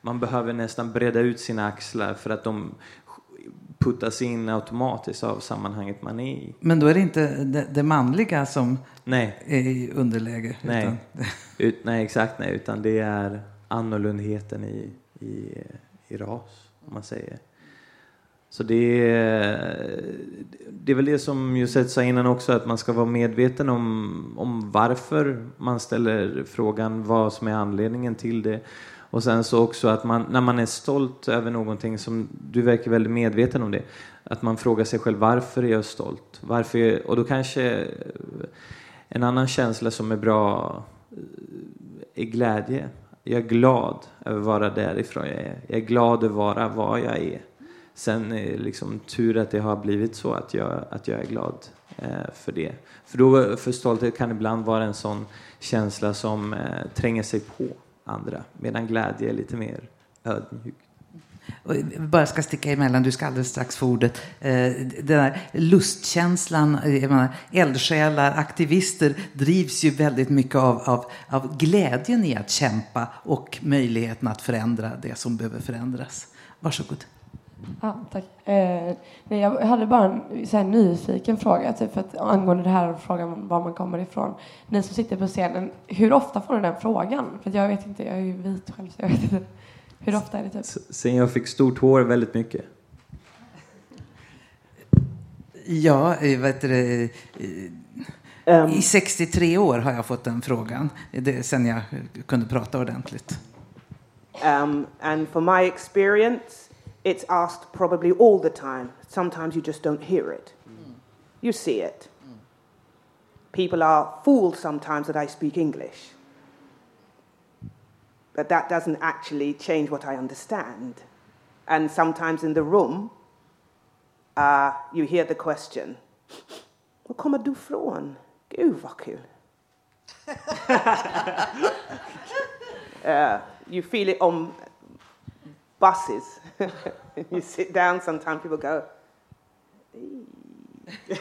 man behöver nästan breda ut sina axlar för att de puttas in automatiskt av sammanhanget man är i. Men då är det inte det, det manliga som nej. är i underläge? Nej. Utan... Ut, nej, exakt nej. Utan det är annorlundheten i, i, i ras, om man säger. Så det är, det är väl det som Josette sa innan också, att man ska vara medveten om, om varför man ställer frågan, vad som är anledningen till det. Och sen så också att man, när man är stolt över någonting, som du verkar väldigt medveten om det, att man frågar sig själv varför är jag stolt? Varför, och då kanske en annan känsla som är bra eh, är glädje. Jag är glad över att vara därifrån jag är. Jag är glad över att vara vad jag är. Sen är det liksom tur att det har blivit så att jag, att jag är glad eh, för det. För, då, för stolthet kan ibland vara en sån känsla som eh, tränger sig på andra, medan glädje är lite mer ödmjuk. Och bara ska sticka emellan, du ska alldeles strax få ordet. Eh, den där lustkänslan, menar, eldsjälar, aktivister drivs ju väldigt mycket av, av, av glädjen i att kämpa och möjligheten att förändra det som behöver förändras. Varsågod. Ja, tack. Eh, jag hade bara en så här, nyfiken fråga typ, för att, angående det här frågan var man kommer ifrån. Ni som sitter på scenen, hur ofta får ni den frågan? För jag vet inte, jag är ju vit själv så jag vet inte. Hur ofta är det typ? Sen jag fick stort hår väldigt mycket. Ja, eh, vet du, um, i 63 år har jag fått den frågan. Det, sen jag kunde prata ordentligt. Um, and for my experience it's asked probably all the time. Sometimes you just don't hear it. Mm. You see it. Mm. People are fooled sometimes that I speak English. But that doesn't actually change what I understand. And sometimes in the room, uh, you hear the question, Vad kommer du från? Gud vad kul. uh, you feel it on buses. you sit down, sometimes people go,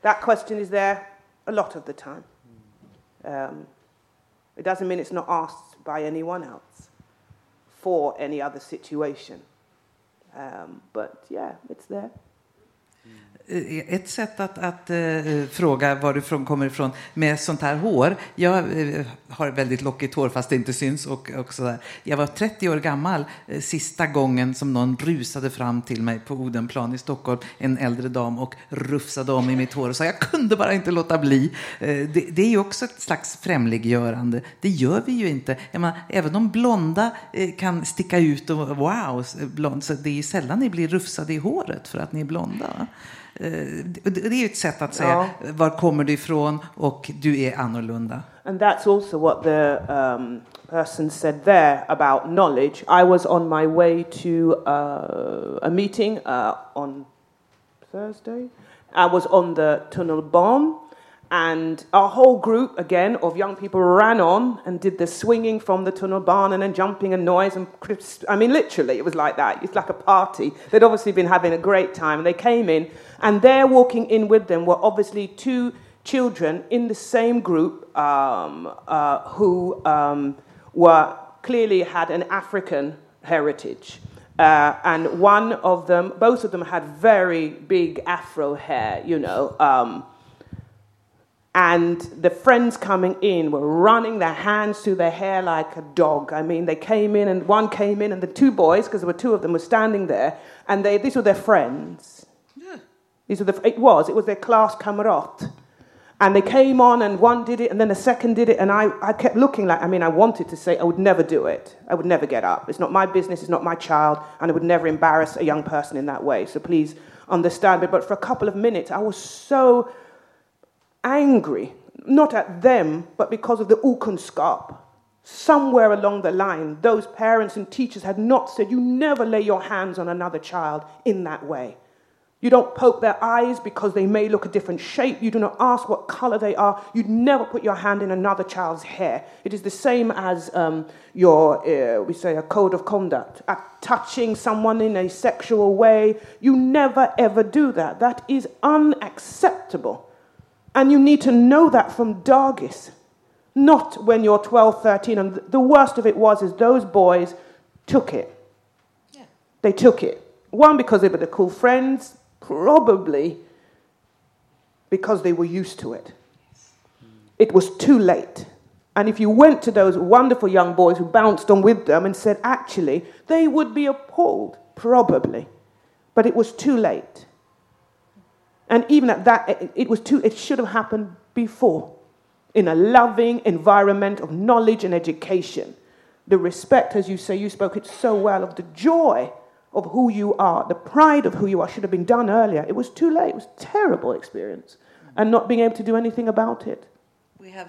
that question is there a lot of the time. Um, it doesn't mean it's not asked by anyone else for any other situation. Um, but yeah, it's there. Eh, ett sätt att, att uh, fråga varifrån kommer ifrån med sånt här hår. Jag uh, har väldigt lockigt hår fast det inte syns. Och, och sådär. Jag var 30 år gammal uh, sista gången som någon rusade fram till mig på Odenplan i Stockholm. En äldre dam och rufsade om i mitt hår och sa jag kunde bara inte låta bli. Det, det, är ju också ett slags främliggörande. Det gör vi ju inte. Menar, även de blonda kan sticka ut och wow, blond. Så det är ju sällan ni blir rufsade i håret för att ni är blonda. Eh, det är ett sätt att säga ja. var kommer du ifrån och du är annorlunda. And that's also what the um, person said there about knowledge. I was on my way to uh, a meeting uh, on Thursday. I was on the tunnel bomb and our whole group, again, of young people ran on and did the swinging from the tunnel barn and then jumping and noise. And I mean, literally, it was like that. It's like a party. They'd obviously been having a great time. And they came in, and there walking in with them were obviously two children in the same group um, uh, who um, were clearly had an African heritage. Uh, and one of them, both of them had very big afro hair, you know. Um, and the friends coming in were running their hands through their hair like a dog. I mean, they came in, and one came in, and the two boys, because there were two of them, were standing there, and they, these were their friends. Yeah. These were the, it was, it was their class camarade. And they came on, and one did it, and then the second did it, and I, I kept looking like, I mean, I wanted to say, I would never do it. I would never get up. It's not my business, it's not my child, and I would never embarrass a young person in that way. So please understand me. But for a couple of minutes, I was so angry, not at them, but because of the okunskap. Somewhere along the line, those parents and teachers had not said, You never lay your hands on another child in that way. You don't poke their eyes because they may look a different shape. You do not ask what color they are. You'd never put your hand in another child's hair. It is the same as um, your, uh, we say, a code of conduct. At touching someone in a sexual way, you never ever do that. That is unacceptable. And you need to know that from Dargis, not when you're 12, 13. And the worst of it was is those boys took it. Yeah. They took it. One, because they were the cool friends, probably because they were used to it. It was too late. And if you went to those wonderful young boys who bounced on with them and said, actually, they would be appalled, probably. But it was too late. And even at that, it, was too, it should have happened before in a loving environment of knowledge and education. The respect, as you say, you spoke it so well, of the joy of who you are, the pride of who you are should have been done earlier. It was too late. It was a terrible experience. And not being able to do anything about it. We have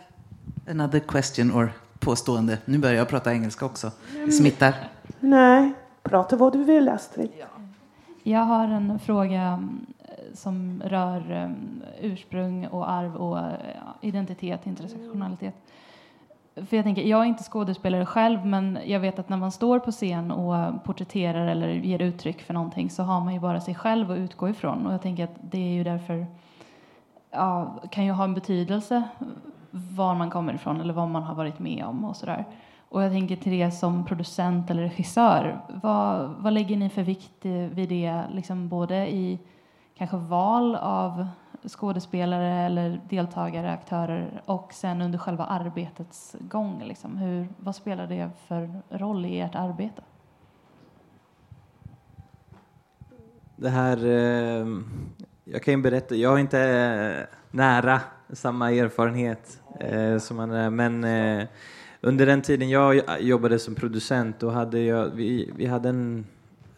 another question or påstående. Nu börjar jag prata engelska också. Det smittar. Nej, prata vad du vill Astrid. Ja. Jag har en fråga som rör um, ursprung och arv och uh, identitet, intersektionalitet. För jag tänker, jag är inte skådespelare själv, men jag vet att när man står på scen och porträtterar eller ger uttryck för någonting så har man ju bara sig själv att utgå ifrån. Och jag tänker att det är ju därför, ja, kan ju ha en betydelse var man kommer ifrån eller vad man har varit med om och sådär. Och jag tänker till det som producent eller regissör, vad, vad lägger ni för vikt vid det, liksom både i kanske val av skådespelare eller deltagare, aktörer och sen under själva arbetets gång? Liksom, hur, vad spelar det för roll i ert arbete? Det här, eh, jag kan ju berätta, jag har inte eh, nära samma erfarenhet eh, som andra. men eh, under den tiden jag jobbade som producent då hade jag, vi, vi hade en,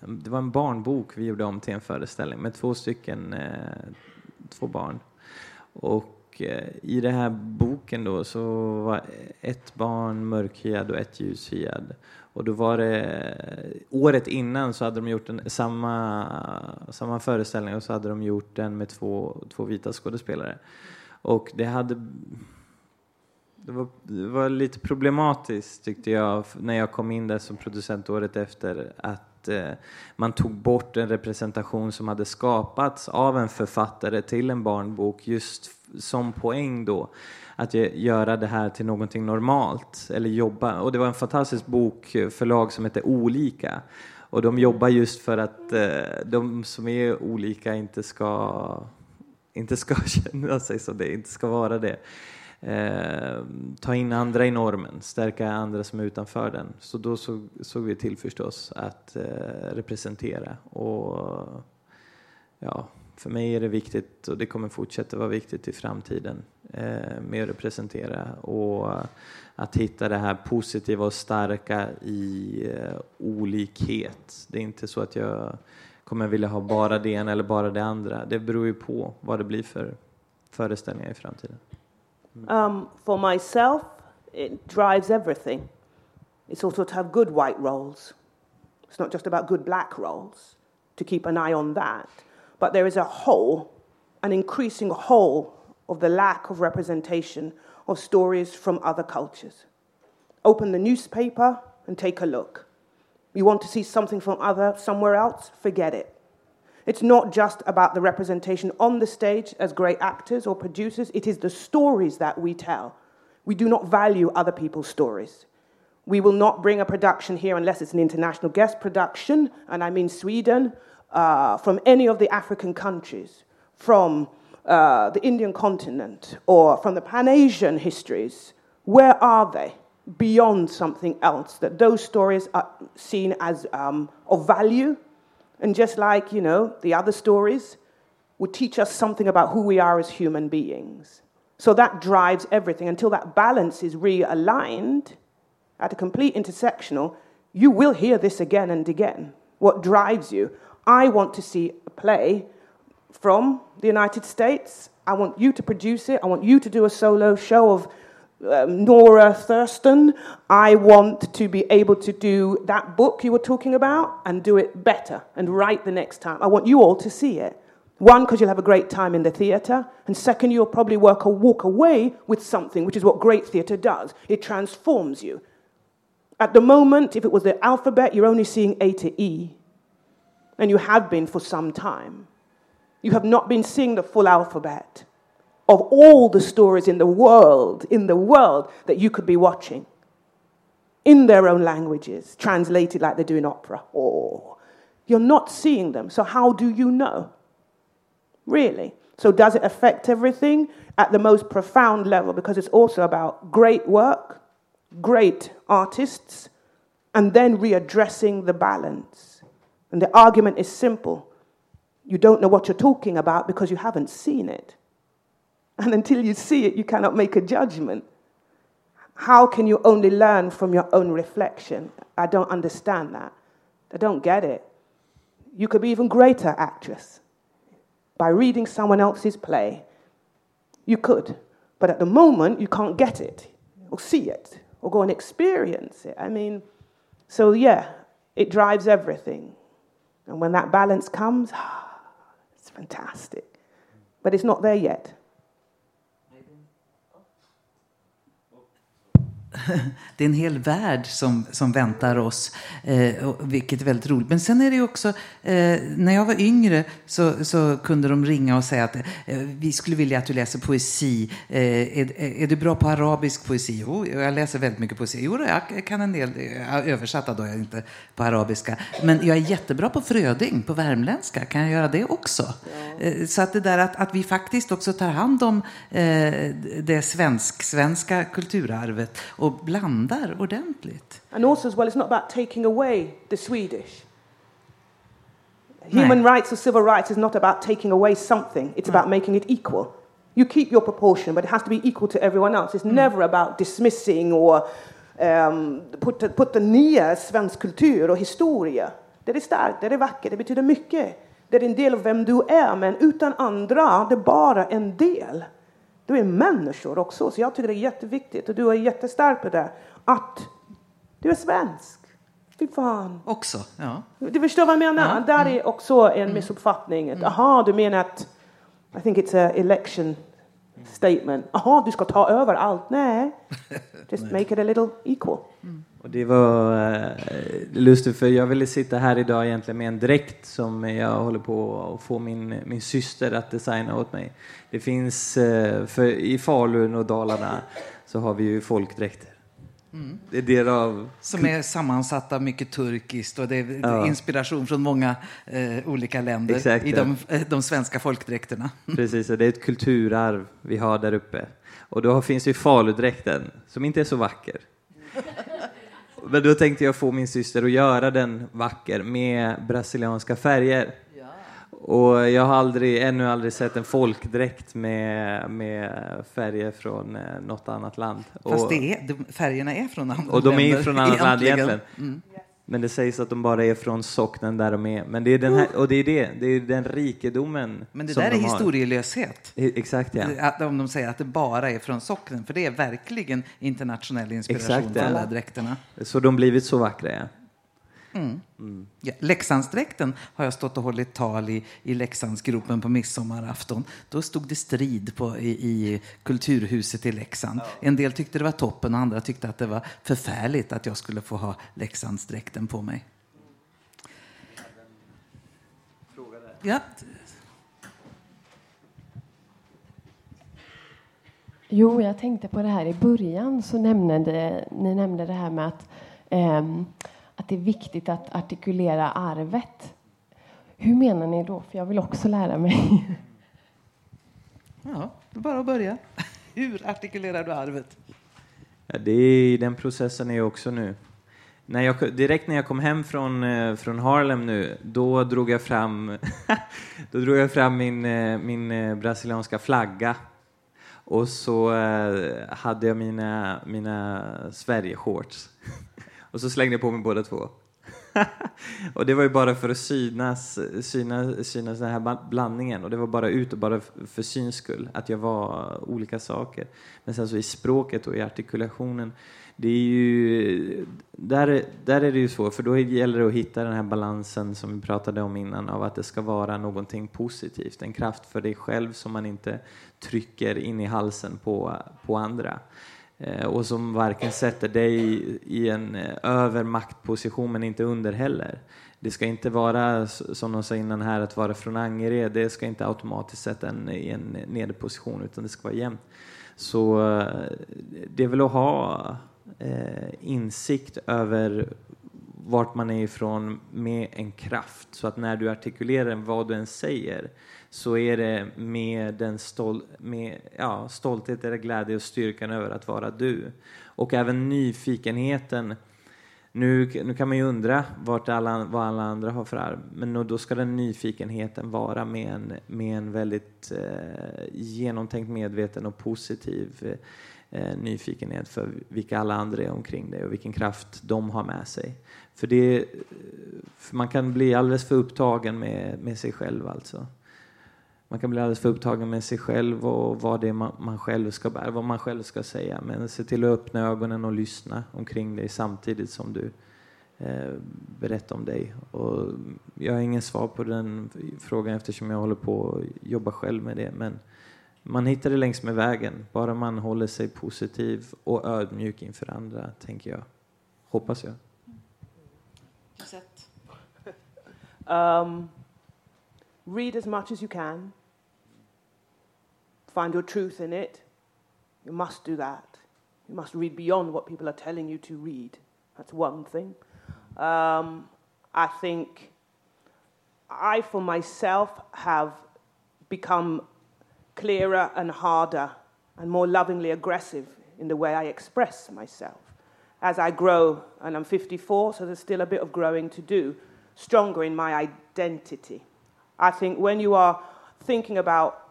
det var en barnbok vi gjorde om till en föreställning med två stycken, eh, två barn. Och eh, i den här boken då så var ett barn mörkhyad och ett ljushyad. Och då var det, eh, året innan så hade de gjort en, samma, samma föreställning och så hade de gjort den med två, två vita skådespelare. Och det hade det var, det var lite problematiskt tyckte jag när jag kom in där som producent året efter att eh, man tog bort en representation som hade skapats av en författare till en barnbok just som poäng då att göra det här till någonting normalt eller jobba. Och det var en fantastisk bokförlag som hette Olika och de jobbar just för att eh, de som är olika inte ska inte ska känna sig som det, inte ska vara det eh, ta in andra i normen, stärka andra som är utanför den. Så då såg, såg vi till förstås att eh, representera. Och ja, för mig är det viktigt och det kommer fortsätta vara viktigt i framtiden eh, med att representera och att hitta det här positiva och starka i eh, olikhet. Det är inte så att jag kommer vilja ha bara det ena eller bara det andra. Det beror ju på vad det blir för föreställningar i framtiden. Um, for myself, it drives everything. It's also to have good white roles. It's not just about good black roles, to keep an eye on that. But there is a whole, an increasing whole of the lack of representation of stories from other cultures. Open the newspaper and take a look. You want to see something from other somewhere else? Forget it. It's not just about the representation on the stage as great actors or producers, it is the stories that we tell. We do not value other people's stories. We will not bring a production here unless it's an international guest production, and I mean Sweden, uh, from any of the African countries, from uh, the Indian continent, or from the Pan Asian histories. Where are they? Beyond something else, that those stories are seen as um, of value and just like, you know, the other stories would teach us something about who we are as human beings. So that drives everything until that balance is realigned at a complete intersectional. You will hear this again and again. What drives you? I want to see a play from the United States. I want you to produce it. I want you to do a solo show of um, Nora Thurston. I want to be able to do that book you were talking about and do it better and write the next time. I want you all to see it. One, because you'll have a great time in the theatre, and second, you'll probably work or walk away with something, which is what great theatre does. It transforms you. At the moment, if it was the alphabet, you're only seeing A to E, and you have been for some time. You have not been seeing the full alphabet of all the stories in the world, in the world that you could be watching in their own languages, translated like they do in opera. Oh, you're not seeing them. So, how do you know? Really? So, does it affect everything at the most profound level? Because it's also about great work, great artists, and then readdressing the balance. And the argument is simple you don't know what you're talking about because you haven't seen it. And until you see it, you cannot make a judgment. How can you only learn from your own reflection? I don't understand that. I don't get it. You could be even greater actress by reading someone else's play. You could. But at the moment, you can't get it or see it or go and experience it. I mean, so yeah, it drives everything. And when that balance comes, it's fantastic. But it's not there yet. det är en hel värld som, som väntar oss, eh, vilket är väldigt roligt. Men sen är det också, eh, när jag var yngre så, så kunde de ringa och säga att eh, vi skulle vilja att du läser poesi. Eh, är, är, du bra på arabisk poesi? Jo, jag läser väldigt mycket poesi. Jo, jag kan en del, översatta då, jag inte på arabiska. Men jag är jättebra på fröding, på värmländska. Kan jag göra det också? Ja. Eh, så att det där att, att vi faktiskt också tar hand om eh, det svensk-svenska kulturarvet och blandar ordentligt. And also as well, it's not about taking away the Swedish. Human Nej. rights or civil rights is not about taking away something. It's mm. about making it equal. You keep your proportion, but it has to be equal to everyone else. It's mm. never about dismissing or um, putta, putta nya svensk kultur och historia. Det är starkt, det är vackert, det betyder mycket. Det är en del av vem du är, men utan andra, det är bara en del. Du är människor också, så jag tycker det är jätteviktigt och du är jättestark på det. Att du är svensk. Fy fan. Också, ja. Du förstår vad jag menar? Ja. Där är också en mm. missuppfattning. Mm. Aha, du menar att I think it's a election statement. Aha, du ska ta över allt. Nej, just make it a little equal. Och det var eh, lustigt för jag ville sitta här idag egentligen med en dräkt som jag håller på att få min, min syster att designa åt mig. Det finns, eh, för i Falun och Dalarna så har vi ju folkdräkter. Mm. Det är derav... Som är sammansatta mycket turkiskt och det är ja. inspiration från många eh, olika länder Exakt, i de, eh, de, svenska folkdräkterna. Precis, det är ett kulturarv vi har där uppe. Och då finns ju faludräkten som inte är så vacker. Men då tänkte jag få min syster att göra den vacker med brasilianska färger. Och jag har aldrig, ännu aldrig sett en folkdräkt med, med färger från eh, något annat land. Fast och, det är, färgerna är från andra Och de är från annat land egentligen. Mm. Men det sägs att de bara är från socknen där de är. Men det är den här, och det är det, det är den rikedomen Men det där är de historielöshet. Exakt ja. Att, om de säger att det bara är från socknen, för det är verkligen internationell inspiration Exakt, ja. alla dräkterna. Så de blivit så vackra ja. Mm. Mm. Ja, Leksandsdräkten har jag stått och hållit tal i, i Leksandsgropen på midsommarafton. Då stod det strid på, i, i Kulturhuset i Leksand. Ja. En del tyckte det var toppen och andra tyckte att det var förfärligt att jag skulle få ha Leksandsdräkten på mig. Ja. Jo, jag tänkte på det här i början så nämnde ni nämnde det här med att um, att det är viktigt att artikulera arvet. Hur menar ni då? För jag vill också lära mig. Ja, det är bara att börja. Hur artikulerar du arvet? Ja, det är den processen är jag också nu. När jag, direkt när jag kom hem från, eh, från Harlem nu, då drog jag fram, då drog jag fram min, eh, min eh, brasilianska flagga Och så hade jag mina, mina Sverige-shorts. och så slängde jag på mig båda två. och det var ju bara för att synas, synas, synas den här blandningen och det var bara ut och bara för syns skull, att jag var olika saker. Men sen så i språket och i artikulationen, det är ju, där, där är det ju så, för då gäller det att hitta den här balansen som vi pratade om innan av att det ska vara någonting positivt, en kraft för dig själv som man inte trycker in i halsen på, på andra. Eh, och som varken sätter dig i en eh, övermaktposition men inte under heller. Det ska inte vara, som de sa innan här, att vara från Angered, det ska inte automatiskt sätta en i en nederposition utan det ska vara jämnt. Så eh, det är väl att ha insikt över vart man är ifrån med en kraft så att när du artikulerar vad du än säger så är det med den stol med, ja, stolthet, eller glädje och styrkan över att vara du. Och även nyfikenheten. Nu, nu kan man ju undra vart alla, vad alla andra har för arv, men då ska den nyfikenheten vara med en, med en väldigt eh, genomtänkt, medveten och positiv eh, nyfikenhet för vilka alla andra är omkring dig och vilken kraft de har med sig. För, det, eh, för man kan bli alldeles för upptagen med, med sig själv alltså. Man kan bli alldeles för upptagen med sig själv och vad det är man, man själv ska bära, vad man själv ska säga. Men se till att öppna ögonen och lyssna omkring dig samtidigt som du eh, berättar om dig. Och jag har ingen svar på den frågan eftersom jag håller på att jobba själv med det. Men man hittar det längs med vägen, bara man håller sig positiv och ödmjuk inför andra, tänker jag. Hoppas jag. Um, read as much as you can. find your truth in it, you must do that. You must read beyond what people are telling you to read. That's one thing. Um, I think I, for myself, have become clearer and harder and more lovingly aggressive in the way I express myself. As I grow, and I'm 54, so there's still a bit of growing to do, stronger in my identity. I think when you are thinking about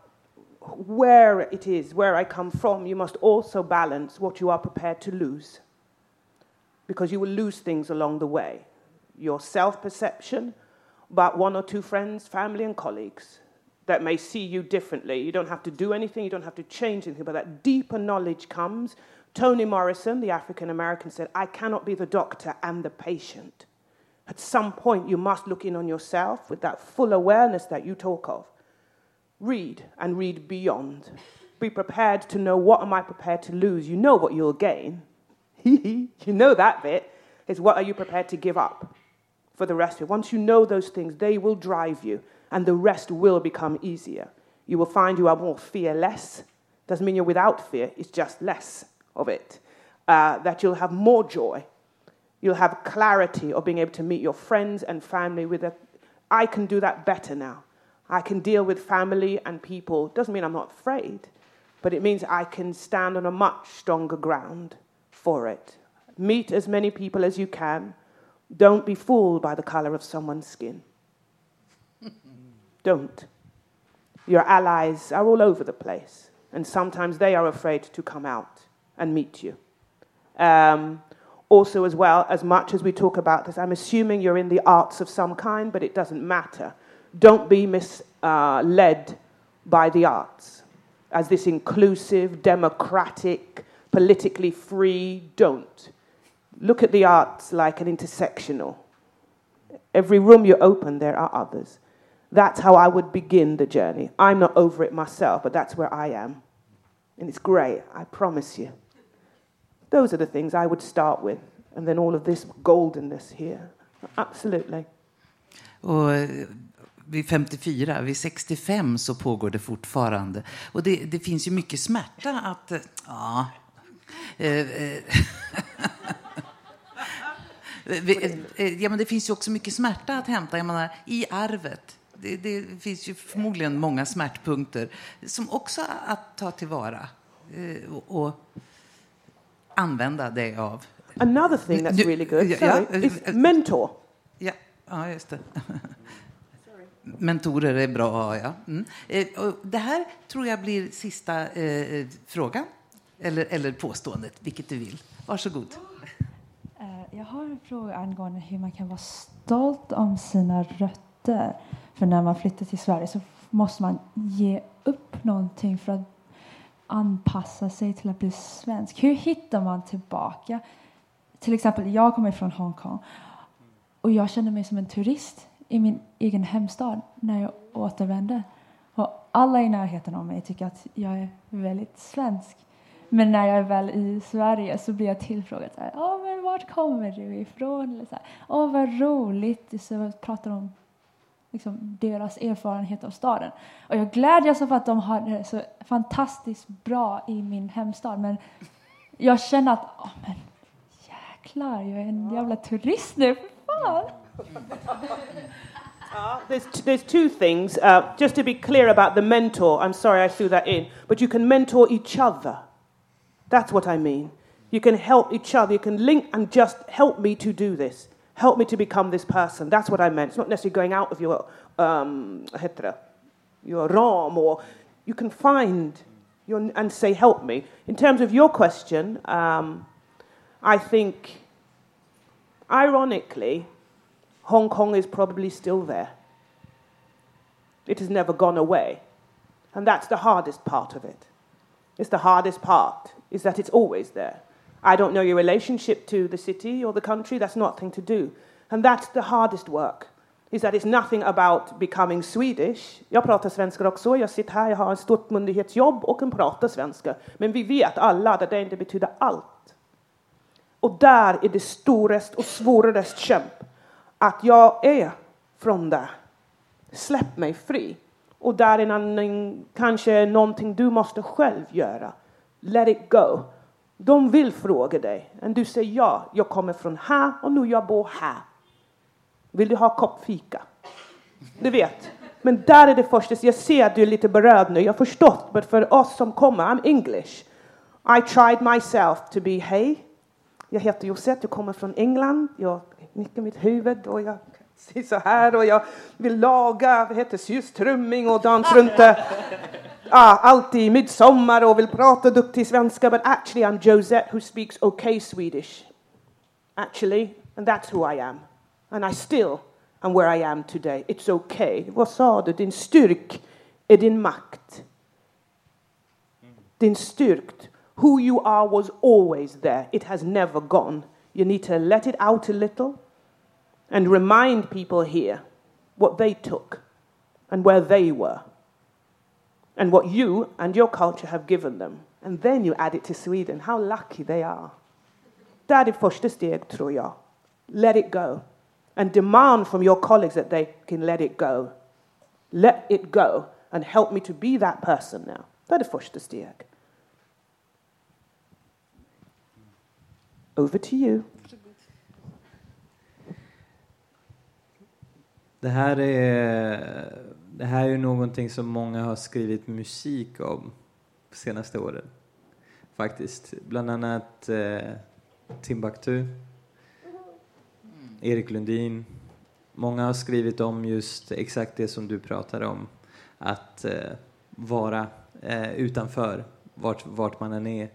where it is, where I come from, you must also balance what you are prepared to lose. Because you will lose things along the way your self perception about one or two friends, family, and colleagues that may see you differently. You don't have to do anything, you don't have to change anything, but that deeper knowledge comes. Toni Morrison, the African American, said, I cannot be the doctor and the patient. At some point, you must look in on yourself with that full awareness that you talk of read and read beyond. Be prepared to know what am I prepared to lose. You know what you'll gain. you know that bit. Is what are you prepared to give up for the rest of it? Once you know those things, they will drive you, and the rest will become easier. You will find you are more fearless. Doesn't mean you're without fear, it's just less of it. Uh, that you'll have more joy. You'll have clarity of being able to meet your friends and family with a, I can do that better now. I can deal with family and people. Doesn't mean I'm not afraid, but it means I can stand on a much stronger ground for it. Meet as many people as you can. Don't be fooled by the color of someone's skin. Don't. Your allies are all over the place, and sometimes they are afraid to come out and meet you. Um, also, as well, as much as we talk about this, I'm assuming you're in the arts of some kind, but it doesn't matter don't be misled by the arts as this inclusive, democratic, politically free. Don't. Look at the arts like an intersectional. Every room you open, there are others. That's how I would begin the journey. I'm not over it myself, but that's where I am. And it's great, I promise you. Those are the things I would start with. And then all of this goldenness here. Absolutely. Och eh, vid 54, vid 65 så pågår det fortfarande. Och det, det finns ju mycket smärta att... Eh, ja, eh, eh, eh, ja, men det finns ju också mycket smärta att hämta jag menar, i arvet. Det, det, finns ju förmodligen många smärtpunkter som också att ta tillvara och, och använda det av. Another thing that's really good, sorry, is mentor. Ja, ja just det. Mentorer är bra, ja. Mm. Eh, det här tror jag blir sista eh, frågan, eller, eller påståendet, vilket du vill. Varsågod. Eh, jag har en fråga angående hur man kan vara stolt om sina rötter. För när man flyttar till Sverige så måste man ge upp någonting för att anpassa sig till att bli svensk. Hur hittar man tillbaka? Till exempel, jag kommer från Hongkong och jag kände mig som en turist i min egen hemstad när jag återvände. Och alla i närheten av mig tycker att jag är väldigt svensk. Men när jag är väl i Sverige så blir jag tillfrågad så här, oh, men vart kommer du ifrån? Eller så här, Åh, vad roligt! Så pratar de liksom, deras erfarenhet av staden. Och jag glädjas av att de har det så fantastiskt bra i min hemstad. Men jag känner att, oh, men jäklar, jag är en jävla turist nu, för fan! Uh, there's, t- there's two things. Uh, just to be clear about the mentor, I'm sorry I threw that in, but you can mentor each other. That's what I mean. You can help each other. You can link and just help me to do this. Help me to become this person. That's what I meant. It's not necessarily going out of your, um, your ram, or you can find your, and say, help me. In terms of your question, um, I think, ironically, Hong Kong is probably still there. It has never gone away. And that's the hardest part of it. It's the hardest part, is that it's always there. I don't know your relationship to the city or the country, that's nothing to do. And that's the hardest work, is that it's nothing about becoming Swedish. Jag pratar svenska också, jag sitter här, jag har ett stort myndighetsjobb och kan prata svenska. Men vi vet alla att det inte betyder allt. Och där är det storest och svårast kämp. Att jag är från där. Släpp mig fri. Och där är en, kanske någonting du måste själv göra. Let it go. De vill fråga dig. Och du säger ja, jag kommer från här och nu jag bor här. Vill du ha kopp fika? Du vet. Men där är det första. Jag ser att du är lite berörd nu. Jag har förstått. Men för oss som kommer, I'm English. I tried myself to be hey. Jag heter Josette, jag kommer från England. Jag nickar mitt huvud och jag så här och jag vill laga, vad heter surströmming och dans runt. Ah, alltid i midsommar och vill prata duktig svenska. But actually I'm Josette who speaks okay Swedish. Actually, and that's who I am. And I still am where I am today. It's okay. Vad sa du? Din styrk är din makt. Din styrkt. Who you are was always there. It has never gone. You need to let it out a little and remind people here what they took and where they were and what you and your culture have given them. And then you add it to Sweden. How lucky they are. Första steg, tror jag. Let it go. And demand from your colleagues that they can let it go. Let it go and help me to be that person now. Det är det första steg. Over to you. Det här är, det här är ju någonting som många har skrivit musik om de senaste åren. Faktiskt. Bland annat eh, Timbuktu, Erik Lundin. Många har skrivit om just exakt det som du pratade om. Att eh, vara eh, utanför, vart, vart man än är.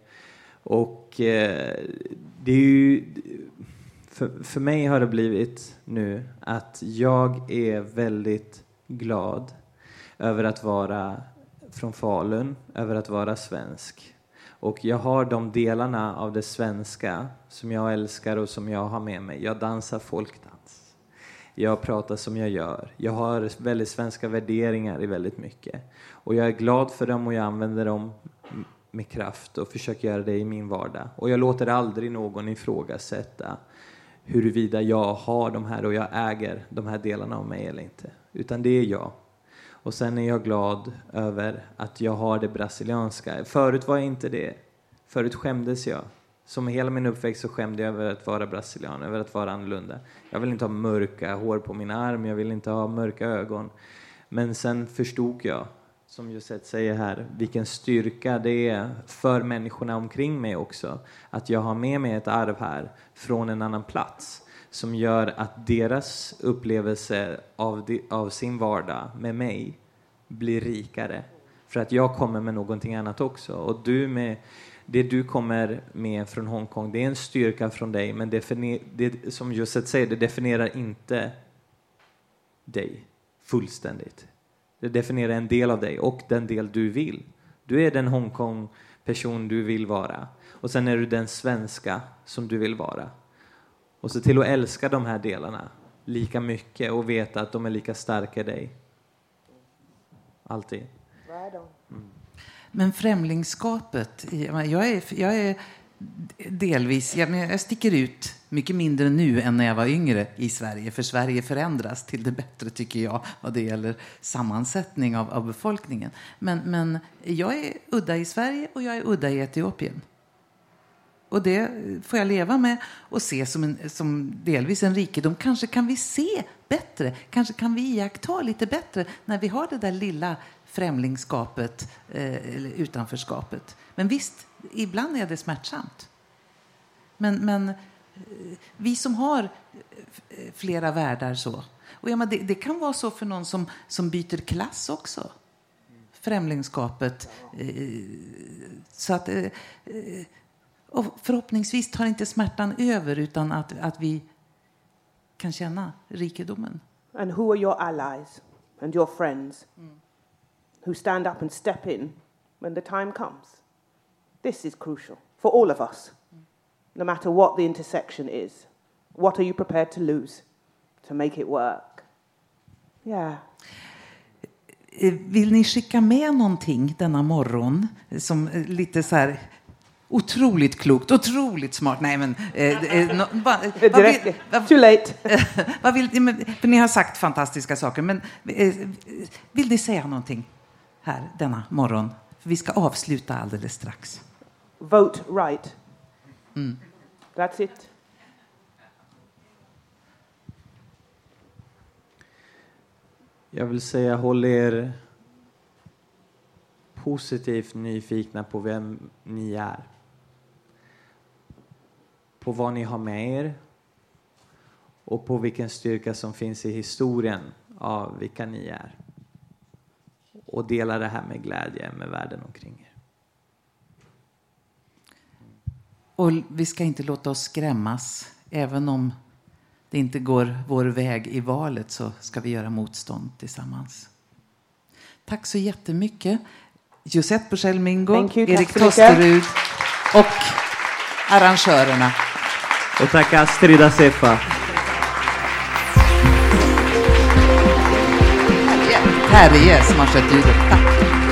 Och eh, det är ju för, för mig har det blivit nu att jag är väldigt glad över att vara från Falun, över att vara svensk. Och jag har de delarna av det svenska som jag älskar och som jag har med mig. Jag dansar folkdans. Jag pratar som jag gör. Jag har väldigt svenska värderingar i väldigt mycket. Och jag är glad för dem och jag använder dem med kraft och försöker göra det i min vardag. Och jag låter aldrig någon ifrågasätta huruvida jag har de här och jag äger de här delarna av mig eller inte. Utan det är jag. Och sen är jag glad över att jag har det brasilianska. Förut var jag inte det. Förut skämdes jag. Som hela min uppväxt så skämde jag över att vara brasilian, över att vara annorlunda. Jag vill inte ha mörka hår på min arm, jag vill inte ha mörka ögon. Men sen förstod jag, som Josette säger här, vilken styrka det är för människorna omkring mig också. Att jag har med mig ett arv här från en annan plats som gör att deras upplevelse av, de, av sin vardag med mig blir rikare. För att jag kommer med någonting annat också. Och du med det du kommer med från Hongkong, det är en styrka från dig, men definier, det, som Josette säger, det definierar inte dig fullständigt. Det definierar en del av dig och den del du vill. Du är den Hongkong-person du vill vara. Och sen är du den svenska som du vill vara. Och se till att älska de här delarna lika mycket och veta att de är lika starka i dig. Alltid. Mm. Men främlingskapet, jag är, jag är delvis, jag, jag sticker ut mycket mindre nu än när jag var yngre i Sverige. För Sverige förändras till det bättre tycker jag vad det gäller sammansättning av, av befolkningen. Men, men jag är udda i Sverige och jag är udda i Etiopien. Och det får jag leva med och se som, en, som delvis en rikedom. Kanske kan vi se bättre, kanske kan vi iaktta lite bättre när vi har det där lilla främlingskapet eh, utanförskapet. Men visst, ibland är det smärtsamt. Men, men vi som har eh, flera världar så. Och ja, men det, det, kan vara så för någon som, som byter klass också. Främlingskapet. Eh, så att, eh, och förhoppningsvis tar inte smärtan över utan att, att vi kan känna rikedomen. And who are your allies and your friends mm. who stand up and step in when the time comes? This is crucial for all of us, no matter what the intersection is. What are you prepared to lose to make it work? Yeah. Vill ni skicka med någonting denna morgon som lite så här Otroligt klokt, otroligt smart. Nej, men... Eh, eh, no, va, va, vill, va, Too late. vad vill, för ni har sagt fantastiska saker, men eh, vill ni säga någonting här denna morgon? För vi ska avsluta alldeles strax. Vote right. Mm. That's it. Jag vill säga håll er positivt nyfikna på vem ni är på vad ni har med er och på vilken styrka som finns i historien av vilka ni är. Och dela det här med glädje med världen omkring er. Och vi ska inte låta oss skrämmas. Även om det inte går vår väg i valet så ska vi göra motstånd tillsammans. Tack så jättemycket. Josette Bursell Mingo, Erik Tosterud och arrangörerna. Och tack Astrid Assefa. Terje som har skött ljudet. Tack.